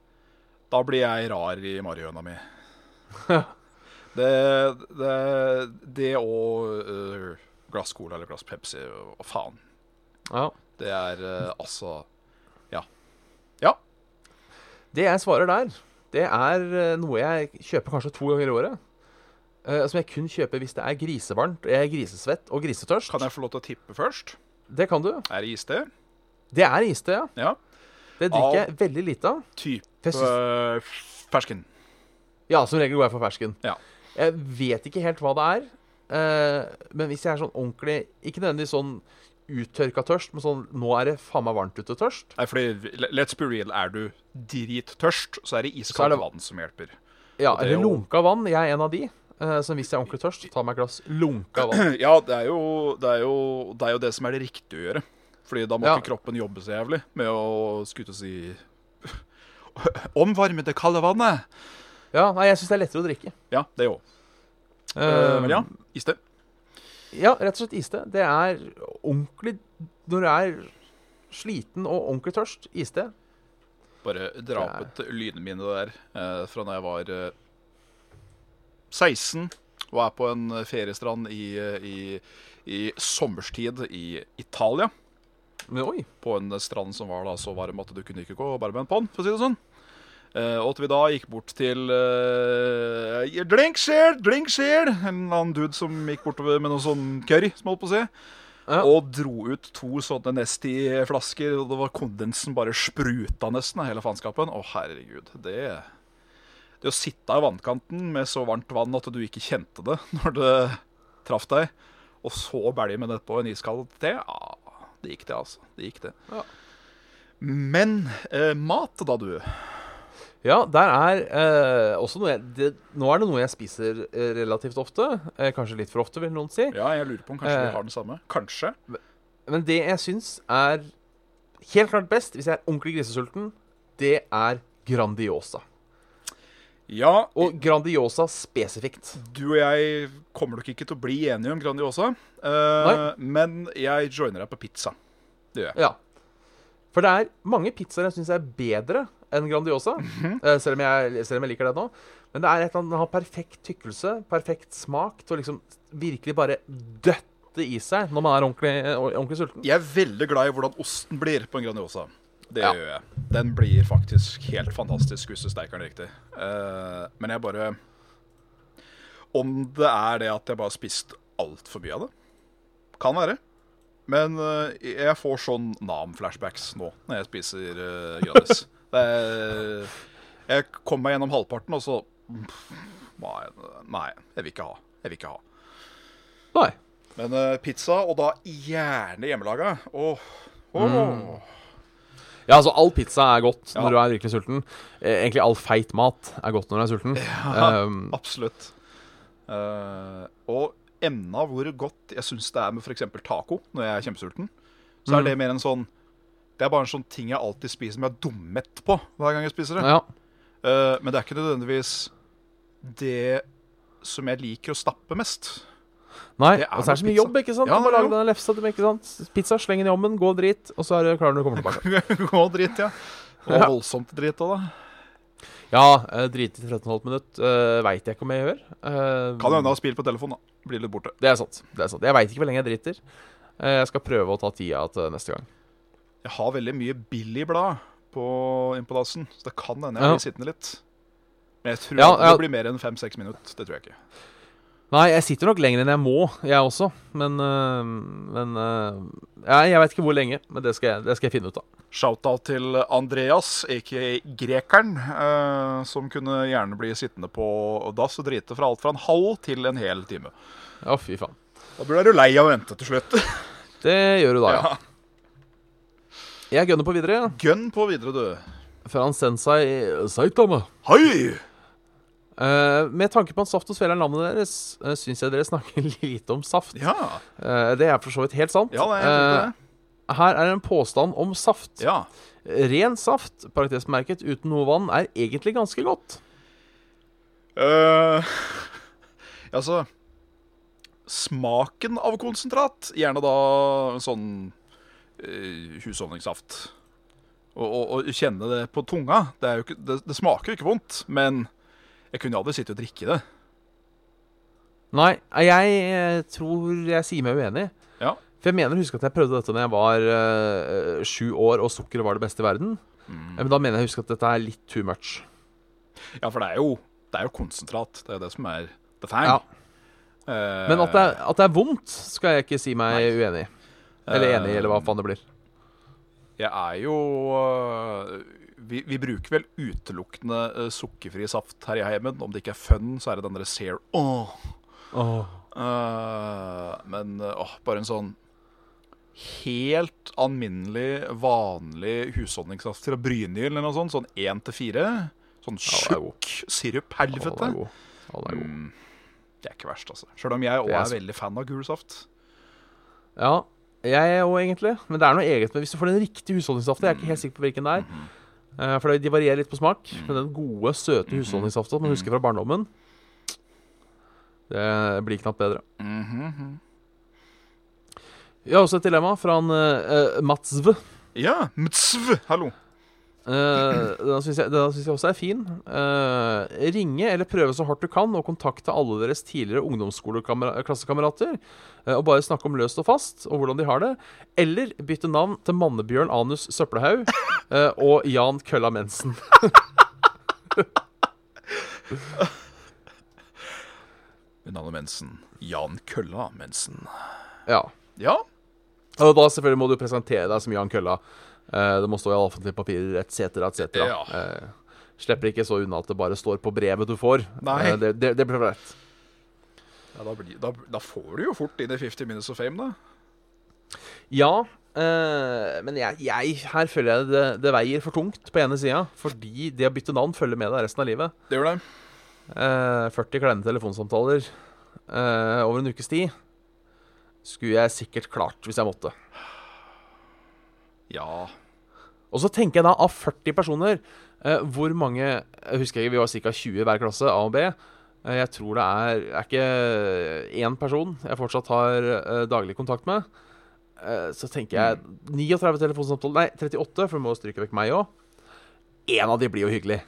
Da blir jeg rar i marihøna mi. det, det, det og uh, glass cola eller glass Pepsi og faen. ja. Det er uh, altså Ja. Ja. Det jeg svarer der, det er eh, noe jeg kjøper kanskje to ganger i året. Uh, som jeg kun kjøper hvis det er grisevarmt, og jeg er grisesvett og grisetørst. Kan jeg få lov til å tippe først? Det kan du. Er det iste? Det er iste, ja. Ja. Det drikker jeg veldig lite av. Type fersken. Ja, som regel går jeg for fersken. Ja. Jeg vet ikke helt hva det er. eh, men hvis jeg er sånn ordentlig Ikke nødvendigvis sånn uttørka tørst, men sånn nå er det faen meg varmt ute tørst. Nei, fordi let's be real, er du drittørst, så er det Så iskaldt vann som hjelper. Ja, det er eller lunka vann. Jeg er en av de. eh, som hvis jeg er ordentlig tørst, så tar meg et glass lunka vann. Ja, det er, jo, det, er jo, det er jo det som er det riktige å gjøre. Fordi da må Ja. ikke kroppen jobbe så jævlig med å å si Omvarme det kalde vannet. Ja, nei, jeg syns det er lettere å drikke. Ja, det òg. Uh, men ja, iste. Ja, rett og slett iste. Det er ordentlig Når du er sliten og ordentlig tørst, iste. Bare dra opp et lynminne der eh, fra da jeg var eh, 16 og er på en feriestrand i, eh, i, i sommerstid i Italia. Men. På en strand som var da så varm at du kunne ikke gå barbeint på den, for å si det sånn. Eh, og at vi da gikk bort til uh, Drinkshare! Drinkshare! En annen dude som gikk bortover med noe sånn curry, som holdt på å si. Ja. Og dro ut to sånne Nesti-flasker, og det var kondensen bare spruta nesten av hele faenskapen. Å, herregud. Det Det å sitte i vannkanten med så varmt vann at du ikke kjente det når det traff deg, og så bælje med det på en iskald te, ja, det gikk det, altså. Det gikk det. Ja. Men eh, mat, da, du? Ja, der er eh, også noe jeg det, Nå er det noe jeg spiser eh, relativt ofte. Eh, kanskje litt for ofte, vil noen si. Ja, jeg lurer på om kanskje Eh. vi har den samme. Kanskje. Men det jeg syns er helt klart best, hvis jeg er ordentlig grisesulten, det er Grandiosa. Ja, Og Grandiosa spesifikt. du og jeg kommer nok ikke til å bli enige om Grandiosa. eh, Nei. men jeg joiner deg på pizza. Det gjør jeg. Ja. For det er mange pizzaer jeg syns er bedre enn Grandiosa. eh, selv, om jeg, selv om jeg liker det nå. Men det er et eller annet, den har perfekt tykkelse, perfekt smak til å liksom virkelig bare døtte i seg når man er ordentlig, ordentlig sulten. Jeg er veldig glad i hvordan osten blir på en Grandiosa. Det Ja. gjør jeg. Den blir faktisk helt fantastisk hvis du steiker den riktig. Uh, men jeg bare Om det er det at jeg bare har spist altfor mye av det? Kan være. Men uh, jeg får sånn Nam-flashbacks nå når jeg spiser uh, Grandis. Er, jeg kom meg gjennom halvparten, og så Nei, nei, jeg vil ikke ha. Jeg vil ikke ha. Nei. Men uh, pizza, og da gjerne hjemmelaga. Åh. åh. Ja, altså All pizza er godt Ja. når du er virkelig sulten. Eh, egentlig all feit mat er godt når du er sulten. Um, Absolutt. Uh, og emna hvor godt jeg syns det er med f.eks. taco når jeg er kjempesulten, så er Mm. det mer en sånn Det er bare en sånn ting jeg alltid spiser som jeg er dummet på hver gang jeg spiser det. ja. Uh, men det er ikke nødvendigvis det som jeg liker å stappe mest. Nei, og så er det så mye pizza. jobb. ikke sant? Ja, du må lage denne lefsa. til meg, ikke sant? Pizza, sleng den i ovnen, gå drit, og så er du klar når du kommer tilbake. Og drit, ja. Og Ja. voldsomt drit òg, da. Ja, uh, drite i 13,5 minutt uh, veit jeg ikke om jeg gjør. Uh, Kan hende ha spilt på telefon, da. Blir litt borte. Det er sant. det er sant Jeg veit ikke hvor lenge jeg driter. Uh, jeg skal prøve å ta tida til neste gang. Jeg har veldig mye Billy-blad på dassen, så det kan hende jeg Ja. blir sittende litt. Men jeg tror Ja, ja. det blir mer enn fem-seks minutter. Det tror jeg ikke. Nei, jeg sitter nok lenger enn jeg må, jeg også. Men, eh, men eh, ja, Jeg veit ikke hvor lenge, men det skal, jeg, det skal jeg finne ut av. Shout-out til Andreas, aka Grekeren, eh, som kunne gjerne bli sittende på dass og drite fra alt fra en halv til en hel time. Ja, fy faen. Da blir du lei av å vente til slutt. Det gjør du da, ja. Ja. Jeg gønner på videre. Gønn på videre, du. Fra en Sensei Saitama. Hei! Uh, med tanke på at Saft og Svele er navnet deres, uh, syns jeg dere snakker lite om saft. Ja, Uh, det er for så vidt helt sant. ja det er. Eh, her er en påstand om saft. Ja. Ren saft, parentesmerket uten noe vann, er egentlig ganske godt. Altså Smaken av konsentrat, gjerne da sånn husholdningssaft. Og, og, og kjenne det på tunga. Det, jo ikke, det, det smaker jo ikke vondt, men jeg kunne aldri sitte og drikke det. Nei, jeg eh, tror jeg sier meg uenig. Ja. For jeg mener å huske at jeg prøvde dette da jeg var eh, sju år og sukkeret var det beste i verden. Mm. Eh, Men da mener jeg å huske at dette er litt too much. Ja, for det er jo, det er jo konsentrat. Det er det som er the thing. Ja. Uh, Men at det, er, at det er vondt, skal jeg ikke si meg Nei. uenig i. Eller enig eller hva Eh, faen det blir. Jeg er jo øh, vi, vi bruker vel utelukkende øh, sukkerfri saft her i heimen. Om det ikke er fun, så er det den derre Zero. Åh. uh, men åh, bare en sånn helt alminnelig, vanlig husholdningssaft fra Brynhild eller noe sånt. Sånn én til fire. Sånn tjukk sirup. Ja, Helvete. god. Ja, den god. Mm, det er ikke verst, altså. Sjøl om jeg òg er, veldig fan av gul saft. Ja, jeg òg, egentlig. Men det er noe eget med Hvis du får den riktige husholdningssaften Jeg er ikke helt sikker på hvilken det er. Eh, for de varierer litt på smak. Men den gode, søte husholdningssaften man husker fra barndommen, det blir knapt bedre. Mhm. Vi har også et dilemma fra en uh, Mats Ja. Mtsv, hallo. Uh, den syns jeg, den synes jeg også er fin. Uh, ringe eller prøve så hardt du kan og kontakte alle deres tidligere ungdomsskoleklassekamerater. uh, og bare snakke om løst og fast og hvordan de har det. Eller bytte navn til Mannebjørn Anus Søppelhaug uh, og Jan Kølla Mensen. Navnet Mensen. Jan Kølla Mensen. Ja. Ja. Og da selvfølgelig må du presentere deg som Jan Kølla. Eh, det må stå i alle offentlige papirer etc. etc. Ja. Eh, slipper ikke så unna at det bare står på brevet du får. Eh, det, det, det blir flaut. Ja, da, blir, da, da får du jo fort inn i 50 Minutes of Fame, da. Ja, eh, men jeg, jeg, her føler jeg det, det veier for tungt på ene sida. Fordi det å bytte navn følger med deg resten av livet. Det gjør det. Eh, 40 kleine telefonsamtaler eh, over en ukes tid skulle jeg sikkert klart hvis jeg måtte. Ja. Og så tenker jeg da, av 40 personer, eh, hvor mange Jeg husker ikke, vi var ca. 20 i hver klasse, A og B. Eh, jeg tror det er, er ikke én person jeg fortsatt har eh, daglig kontakt med. Eh, så tenker jeg 39 telefonsamtaler Nei, 38, for du må stryke vekk meg òg. én av de blir jo hyggelig.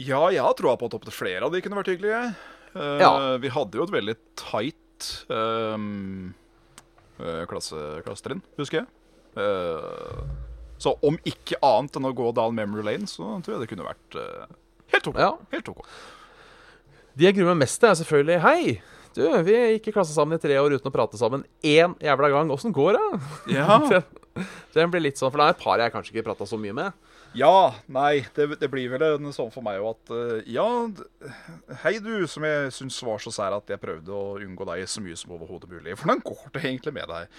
Ja, jeg har troa på at opptil flere av de kunne vært hyggelige. Eh, Ja. Vi hadde jo et veldig tight um, eh, klasse, klassetrinn, husker jeg. Eh, så om ikke annet enn å gå down memory lane, så tror jeg det kunne vært eh, helt OK. Ja. Helt ok. De jeg gruer meg mest til, er selvfølgelig Hei, du, vi gikk i klasse sammen i tre år uten å prate sammen én jævla gang. Åssen går det? Ja. Den blir litt sånn, For det er et par jeg kanskje ikke prata så mye med. Ja, nei, det, det blir vel en sånn for meg òg at uh, Ja, hei du, som jeg syns var så sær at jeg prøvde å unngå deg så mye som overhodet mulig. Hvordan går det egentlig med deg?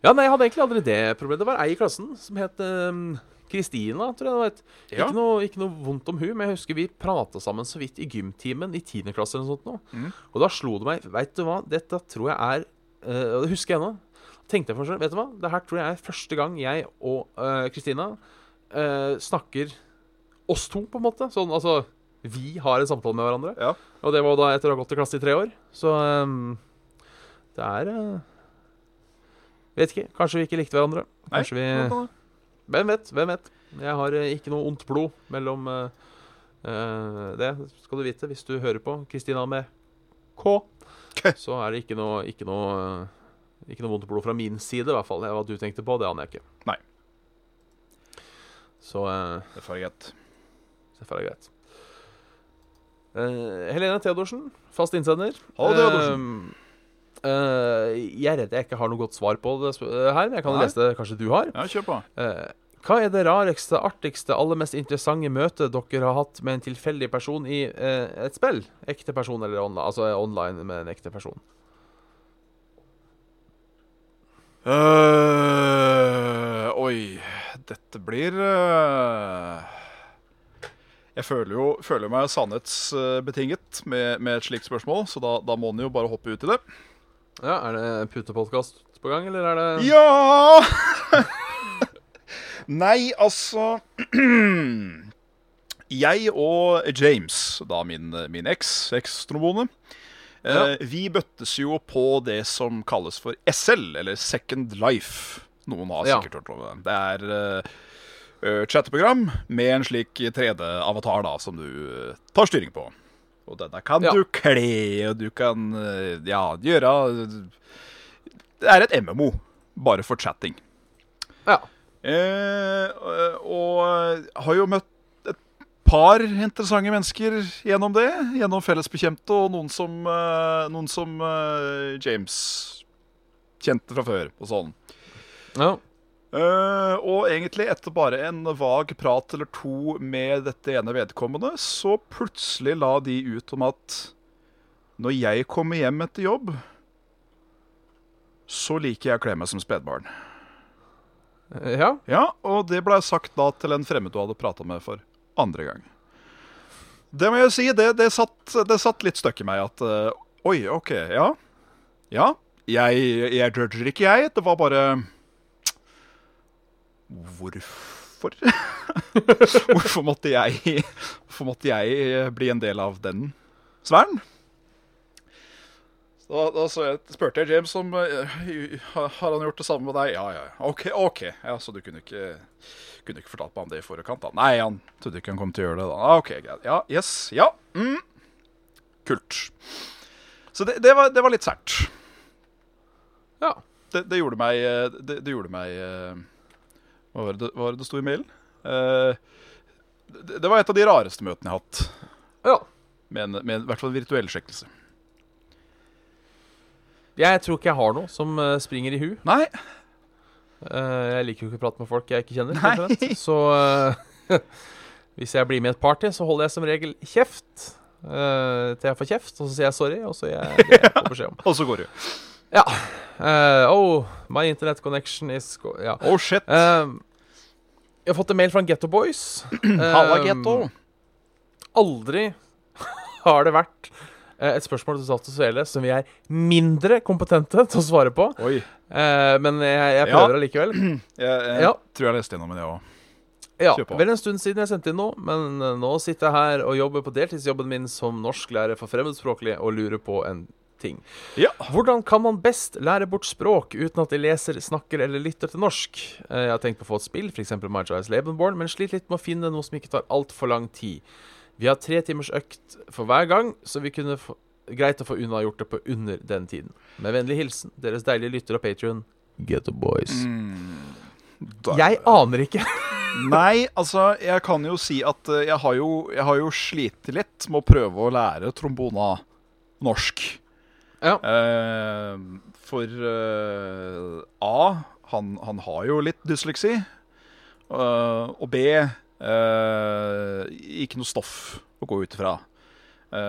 Ja, nei, Jeg hadde egentlig aldri det problemet. Det var ei i klassen som het Kristina, Kristina, tror jeg det var. et. Ja. Ikke, noe, ikke noe vondt om hun, men jeg husker vi prata sammen så vidt i gymtimen i 10. klasse eller noe sånt. Nå. Mm. Og da slo det meg Veit du hva, dette tror jeg er uh, det husker jeg ennå. Tenkte jeg for meg selv, vet du hva, det her tror jeg er første gang jeg og Kristina Kristina eh, snakker oss to, på en måte. Sånn, altså Vi har en samtale med hverandre. Ja. Og det var da etter å ha gått i klasse i tre år. Så um, det er uh, Vet ikke. Kanskje vi ikke likte hverandre. Nei, vi? Hvem vet? Hvem vet? Jeg har uh, ikke noe ondt blod mellom uh, Det skal du vite hvis du hører på. Kristina med K. Ok. Så er det ikke noe, ikke noe Ikke noe vondt blod fra min side, i hvert fall. Hva du tenkte på, det aner jeg ikke. Nei. Så uh, gjette. selvfølgelig er det greit. Uh, Helene Theodorsen, fast innsender. Hallo, Theodorsen. Uh, uh, jeg er redd jeg ikke har noe godt svar på det eh, her. men Jeg kan Nei. lese det kanskje du har. Ja, kjør på. Eh, hva er det rareste, artigste, aller mest interessante møtet dere har hatt med en tilfeldig person i eh, et spill? Ekte person eller online, altså online med en ekte person? Oi, dette blir øh, Jeg føler jo føler meg sannhetsbetinget med, med et slikt spørsmål, så da, da må en jo bare hoppe ut i det. Ja, Er det putepodkast på gang, eller er det Ja! Nei, altså Jeg og James, da min, min eks, eks-trombone, Ja. eh, vi bøttes jo på det som kalles for SL, eller Second Life. Noen har Ja. sikkert hørt om det. Det er eh, eh, chatteprogram med en slik 3D-avatar da, som du uh, tar styring på. Og denne kan Ja. du kle, og du kan uh, ja, gjøre Det er et MMO, bare for chatting. Ja. Uh, og har jo møtt et par interessante mennesker gjennom det. Gjennom fellesbekjente og noen som, noen som James kjente fra før. og sånn. Ja. Uh, og egentlig etter bare en vag prat eller to med dette ene vedkommende, så plutselig la de ut om at når jeg kommer hjem etter jobb, så liker jeg å kle meg som spedbarn. Eh, ja. Ja, og det ble sagt da til en fremmed du hadde prata med for andre gang. Det må jeg si, det, det, satt, det satt litt støkk i meg at uh, Oi, OK, ja. Ja. Jeg, jeg judger ikke, jeg. Det var bare Hvorfor? Hvorfor måtte jeg Hvorfor måtte jeg bli en del av den sfæren? Da, da så jeg, spurte jeg James om eh, har han gjort det samme med deg. Ja, ja. ja. OK. ok. Ja, Så du kunne ikke, kunne ikke fortalt meg om det i forkant? da? Nei, han trodde ikke han kom til å gjøre det. da. OK, greit. Ja, yes. Ja. Mm. Kult. Så det, det, var, det var litt sært. ja. Det, det gjorde meg eh, Det, gjorde meg eh, Hva var det hva var det, det sto i mailen? Eh, det, det var et av de rareste møtene jeg har hatt. ja. Med, en, med en, i hvert fall virtuell sjekkelse. Jeg tror ikke jeg har noe som eh, springer i hu. Nei. Eh, jeg liker jo ikke å prate med folk jeg ikke kjenner. Nei. rett og slett. Så eh, hvis jeg blir med i et party, så holder jeg som regel kjeft. eh, til jeg får kjeft, og så sier jeg sorry, og så gir jeg det jeg får beskjed om. Og så går det jo. Ja. Uh, oh, my internet connection is Ja. Oh, shit. Uh, jeg har fått en mail fra Getto Boys. Halla, Eh, getto. Aldri har det vært et spørsmål til Svele som vi er mindre kompetente til å svare på. Oi. Men jeg, jeg prøver allikevel. Jeg, jeg Ja. tror jeg leste gjennom det òg. Ja, vel en stund siden jeg sendte inn noe, men nå sitter jeg her og jobber på deltidsjobben min som norsklærer for fremmedspråklige og lurer på en ting. Ja. Hvordan kan man best lære bort språk uten at de leser, snakker eller lytter til norsk? Eh, Jeg har tenkt på å få et spill, f.eks. Marjais Lebenborn, men sliter litt med å finne noe som ikke tar altfor lang tid. Vi har tre timers økt for hver gang, så vi kunne få, greit å få unnagjort det på under den tiden. Med vennlig hilsen deres deilige lytter og patrion, Getto Boys. Da- Jeg aner ikke. Nei, altså, jeg kan jo si at eh, jeg har jo, jeg har jo slitt litt med å prøve å lære trombona norsk. Ja. Uh, for uh, A, han, han har jo litt dysleksi. Uh, og B, ikke noe stoff å gå ut ifra.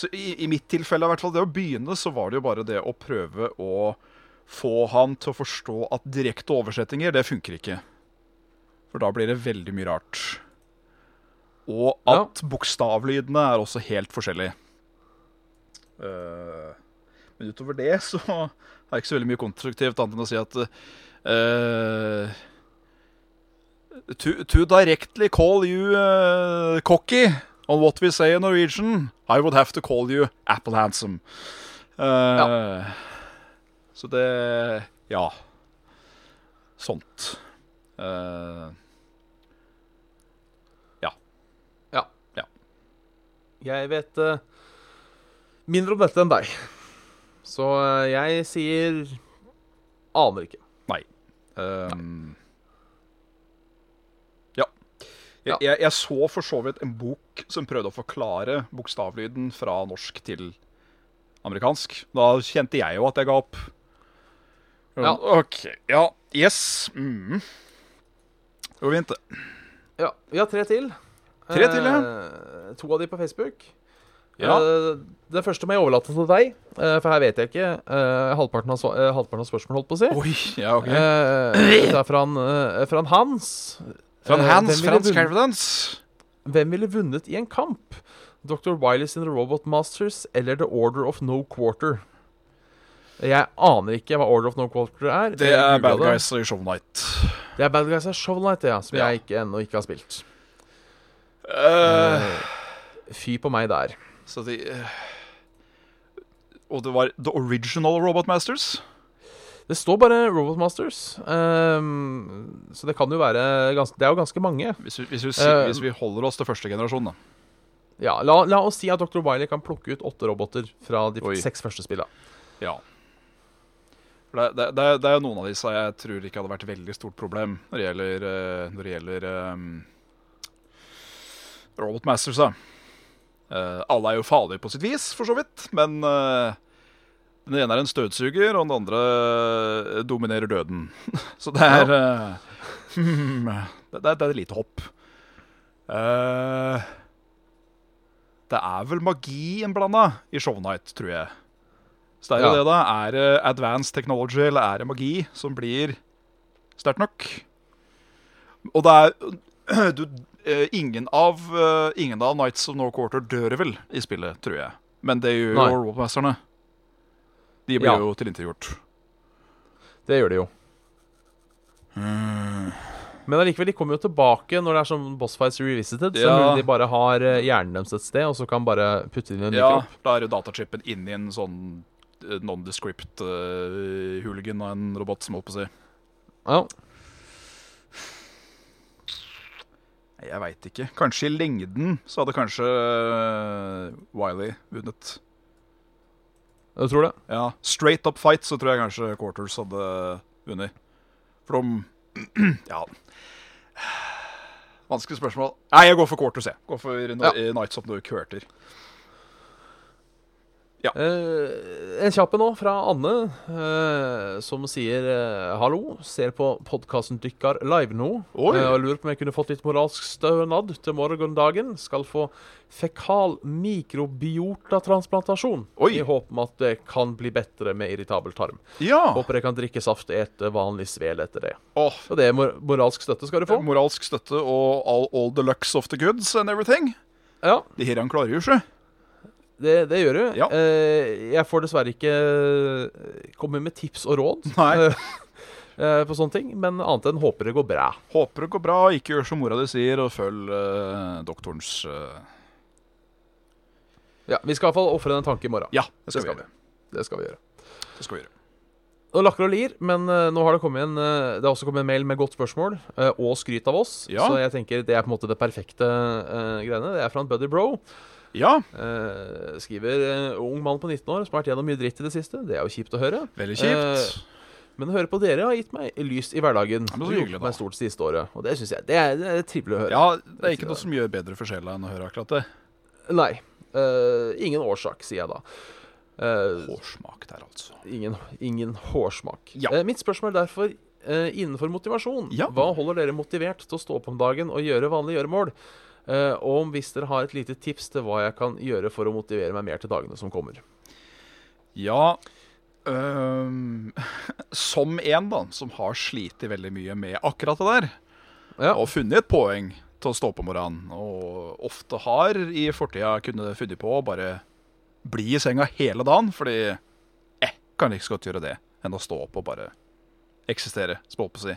Så i, i mitt tilfelle, i hvert fall det å begynne, så var det jo bare det å prøve å få han til å forstå at direkte oversettinger, det funker ikke. For da blir det veldig mye rart. Og at bokstavlydene er også helt forskjellige. Eh, men utover det så har jeg ikke så veldig mye konstruktivt annet enn å si at uh, to, to directly call you uh, cocky on what we say in Norwegian, I would have to call you apple handsome. Eh, Så det Ja. Sånt. Eh, Jeg vet eh, mindre om dette enn deg. Så eh, jeg sier aner ikke. Um, ja. Jeg, jeg, jeg så for så vidt en bok som prøvde å forklare bokstavlyden fra norsk til amerikansk. Da kjente jeg jo at jeg ga opp. Ja. OK. Ja. Yes. Mm. Går. Ja, Vi har tre til. Tre til, ja. Eh, to av de på Facebook. Ja. Eh, det første må jeg overlate til deg, eh, for her vet jeg ikke eh, halvparten, av, halvparten av spørsmålet, holdt på å si. Oi. Ja, OK. Det er fra, en, fra Hans. Fra en Hans ville Fransk. Hvem ville vunnet i en kamp? Dr. Wileys in the Robot Masters eller The Order of No Quarter? Jeg aner ikke hva Order of No Quarter er. Det er Bad. Guys i Show Night. Det er Bad Guys og Show Night, ja, som Ja. jeg ikke, ennå ikke har spilt. Uh... Fy på meg der. Så de eh, Og det var The Original Robot Masters. Det står bare Robot Masters, ehm, så det kan jo være ganske, Det er jo ganske mange. Hvis vi, hvis, vi, Eh, hvis vi holder oss til første generasjon, da. Ja, la, la oss si at Dr. Wiley kan plukke ut åtte roboter fra de Oi. seks første spilla. Ja. Det, det, det, er- det er noen av disse jeg tror ikke hadde vært et veldig stort problem når det gjelder, eh, når det gjelder um, Robot Masters. Da. Eh, alle er jo farlige på sitt vis, for så vidt, men uh, den ene er en støvsuger, og den andre eh, dominerer døden. Så det er eh, hmm, det, det, er- det er lite hopp. Det er vel magi innblanda i Show Night, tror jeg. Så det er jo Ja. det, da. Er det advanced technology, eller er det magi som blir sterkt nok? Og det er du, ingen, av, eh, ingen av Nights of No Quarter dør vel i spillet, tror jeg. Men det gjør jo Robotmasterne. De blir Ja. jo tilintetgjort. Det gjør de jo. Men allikevel, de kommer jo tilbake når det er sånn boss fights revisited. Ja. Så de bare har eh, hjernen deres et sted, og så kan bare putte inn en ny Ja, kropp. da er jo datachipen inni en sånn eh, nondescript uh, av en robot, som holdt på å si. Ja. Nei, Jeg veit ikke. Kanskje i lengden så hadde kanskje uh, Wiley vunnet. Du tror det? Ja, Straight up fight så tror jeg kanskje Quarters hadde vunnet. For de Ja. Vanskelig spørsmål. Nei, jeg går for Quarters, jeg. Går for. Nights of No Quarter. Eh, en kjapp en nå, fra Anne, eh, som sier eh, hallo. Ser på podkasten Dykkar live nå. Oi. eh, og lurer på om jeg kunne fått litt moralsk stønad til morgendagen. Skal få fekal mikrobiotatransplantasjon. Oi. I håp om at det kan bli bedre med irritabel tarm. Ja! Håper jeg kan drikke saft og ete vanlig svel etter det. Oh. Og det er mor moralsk støtte skal du få. moralsk støtte og all, all the lux of the goods and everything. Ja, Det her han klarer jo ikke. Det, det gjør du. Ja. Eh, jeg får dessverre ikke eh, komme med tips og råd Nei. eh, på sånne ting, men annet enn håper det går bra. Håper det går bra, ikke gjør som mora di sier, og følg uh, doktorens uh... Ja, Vi skal iallfall ofre en tanke i morgen. Ja, det skal, Det skal vi gjøre. Det skal vi gjøre. Det skal vi gjøre. Og lakker og lir, men nå har det kommet en Det har også kommet en mail med godt spørsmål og skryt av oss. Ja. Så jeg tenker det er på en måte det perfekte uh, greiene. Det er fra en buddy bro. Ja, Eh, skriver eh, ung mann på 19 år som har vært gjennom mye dritt i det siste. Det er jo kjipt å høre. veldig kjipt. Eh, Men å høre på dere har gitt meg lys i hverdagen. Det så hyggelig, da. meg stort siste året. Og det syns jeg det er, det er trivelig å høre. ja, det er ikke noe som gjør bedre for sjela enn å høre akkurat det. Nei. eh, ingen årsak, sier jeg da. Eh, Hårsmak der, altså. ingen, ingen hårsmak. Ja. Eh, mitt spørsmål er derfor eh, innenfor motivasjon. Ja. Hva holder dere motivert til å stå opp om dagen og gjøre vanlige gjøremål? Eh, og om hvis dere har et lite tips til hva jeg kan gjøre for å motivere meg mer til dagene som kommer. Ja øhm, Som en da, som har slitt veldig mye med akkurat det der, Ja. og funnet et poeng til å stå på morgenen, og ofte har i fortida kunnet funnet på å bare bli i senga hele dagen, fordi eh, kan like så godt gjøre det enn å stå opp og bare eksistere, spå på å si.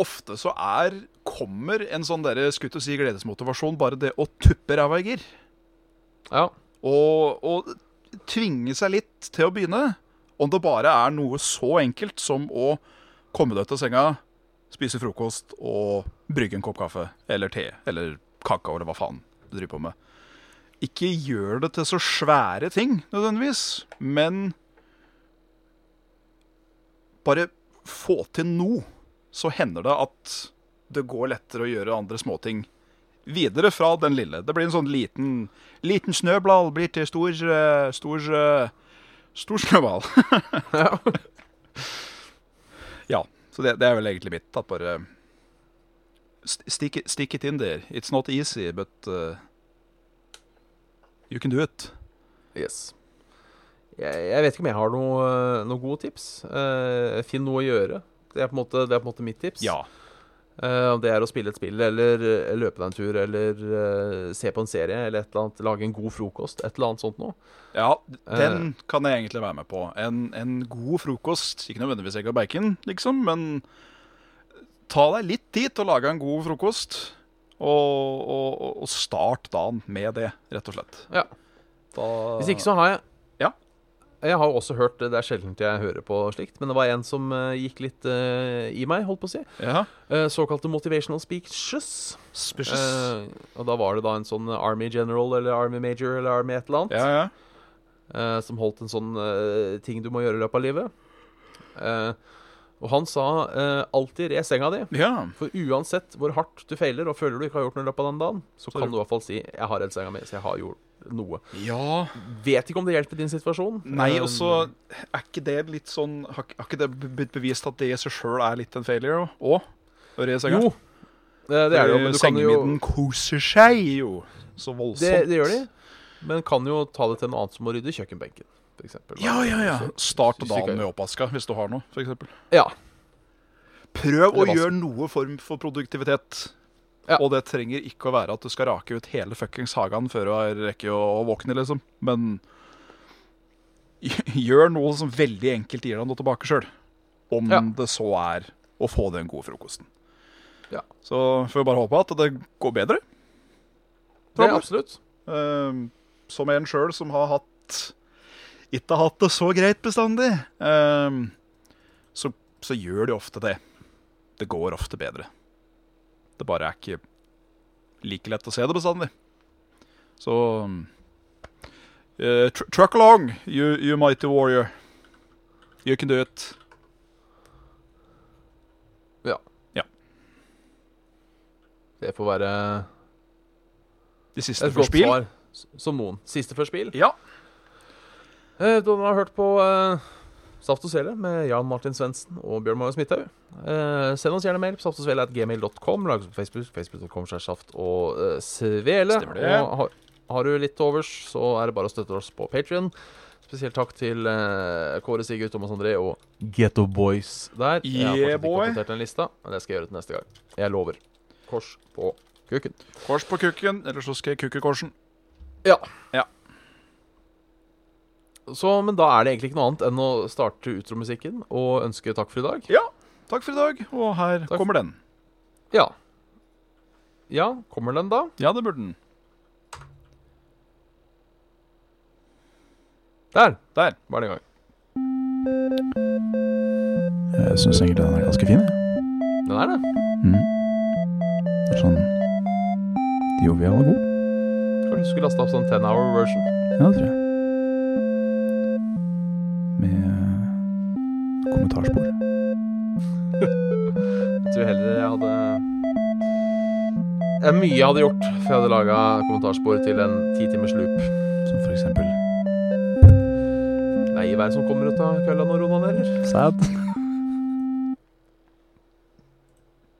Ofte så er kommer en sånn der, skutt å si gledesmotivasjon bare det å tuppe ræva i gir. ja. Og, og tvinge seg litt til å begynne. Om det bare er noe så enkelt som å komme deg til senga, spise frokost og brygge en kopp kaffe eller te eller kakao eller hva faen du driver på med. Ikke gjør det til så svære ting nødvendigvis, men bare få til noe. Så hender det at det går lettere å gjøre andre småting videre fra den lille. Det blir en sånn liten, liten snøball blir til stor eh, stor, eh, stor snøball. ja, så det, det er vel egentlig mitt. At bare stick, stick it in there. It's not easy, but uh, you can do it. Yes. Jeg, jeg vet ikke om jeg har noen noe gode tips. Uh, finn noe å gjøre. Det er på en måte, det på en måte mitt tips. Ja. Eh, Om det er å spille et spill, eller eh, løpe deg en tur, eller uh, se på en serie, eller et eller annet, lage en god frokost. Et eller annet sånt noe. Ja, den kan jeg egentlig være med på. En, en god frokost. Ikke nødvendigvis egg og bacon, liksom, men ta deg litt tid til å lage en god frokost. Og, og, og start dagen med det, rett og slett. Ja. Da, Hvis ikke så har jeg. Jeg har også hørt Det er sjelden jeg hører på slikt, men det var en som eh, gikk litt uh, i meg, holdt på å si. Ja. Uh, såkalte motivational speeches. Eh, og da var det da en sånn Army General eller Army Major eller Army et eller annet. ja, ja. som holdt en sånn ting du må gjøre i løpet av livet. Og han sa eh, alltid re senga di. Ja. For uansett hvor hardt du feiler og føler du ikke har gjort noe i løpet av den dagen, så Så kan du- i hvert fall si 'jeg har redd senga mi', så jeg har gjort noe. ja. Vet ikke om det hjelper din situasjon. Nei, og så er ikke det litt sånn har ikke det blitt bevist at det i seg sjøl er litt en failure òg? Å re senga? Jo, det, det er det jo. Men du kan jo Sengemidden koser seg jo så voldsomt. det, det gjør de. Men kan jo ta det til noe annet som å rydde kjøkkenbenken, f.eks. Ja, ja, ja. Start dagen med oppvaska hvis du har noe, f.eks. Ja. Prøv å gjøre noe form for produktivitet. Ja. Og det trenger ikke å være at du skal rake ut hele fuckings hagen før du rekker å, våkne, liksom. Men gjør noe som veldig enkelt gir deg noe tilbake sjøl. Om Ja. det så er å få den gode frokosten. Ja. Så får vi bare håpe at det går bedre. Det absolutt. Uh, som en sjøl som har hatt ikke har hatt det så greit bestandig, um, så, så gjør de ofte det. Det går ofte bedre. Det bare er ikke like lett å se det bestandig. Så uh, tr Truck along, you, you mighty warrior. You can do it. Ja. Ja. Det får være De siste for spill. svar som noen. Siste før spill. Ja. Eh, Du har hørt på eh, Saft og Svele med Jan Martin Svendsen og Bjørn Magnus Midthaug. Eh, send oss gjerne mail på saftogsvele.gmail.com. Lag oss på Facebook. Facebook.com slash saft og eh, svele. Og har, har du litt overs, så er det bare å støtte oss på Patrion. Spesielt takk til eh, Kåre Sigurd, Thomas André og Getto Boys der. Jeg har Yeah, fortsatt ikke oppdatert den lista, men det skal jeg gjøre til neste gang. Jeg lover. Kors på kuken. Kors på kukken, eller så skal jeg kukke korsen. Ja. Ja. Så, men da er det egentlig ikke noe annet enn å starte utromusikken og ønske takk for i dag. Ja, takk for i dag, og her Takk. kommer den. Ja. Ja, kommer den da? Ja, det burde den. Der Der. var det i gang. Jeg syns egentlig den er ganske fin. Den er det. Mm. Det er sånn jovial og god. Kanskje du skulle laste opp sånn 10 hour version. Ja, det tror jeg. Med eh, kommentarspor. Jeg tror heller jeg hadde Det er mye jeg hadde gjort før jeg hadde laga kommentarspor til en ti timers loop. Som for eksempel Nei, det som kommer ut av kølla når onanerer? Sad.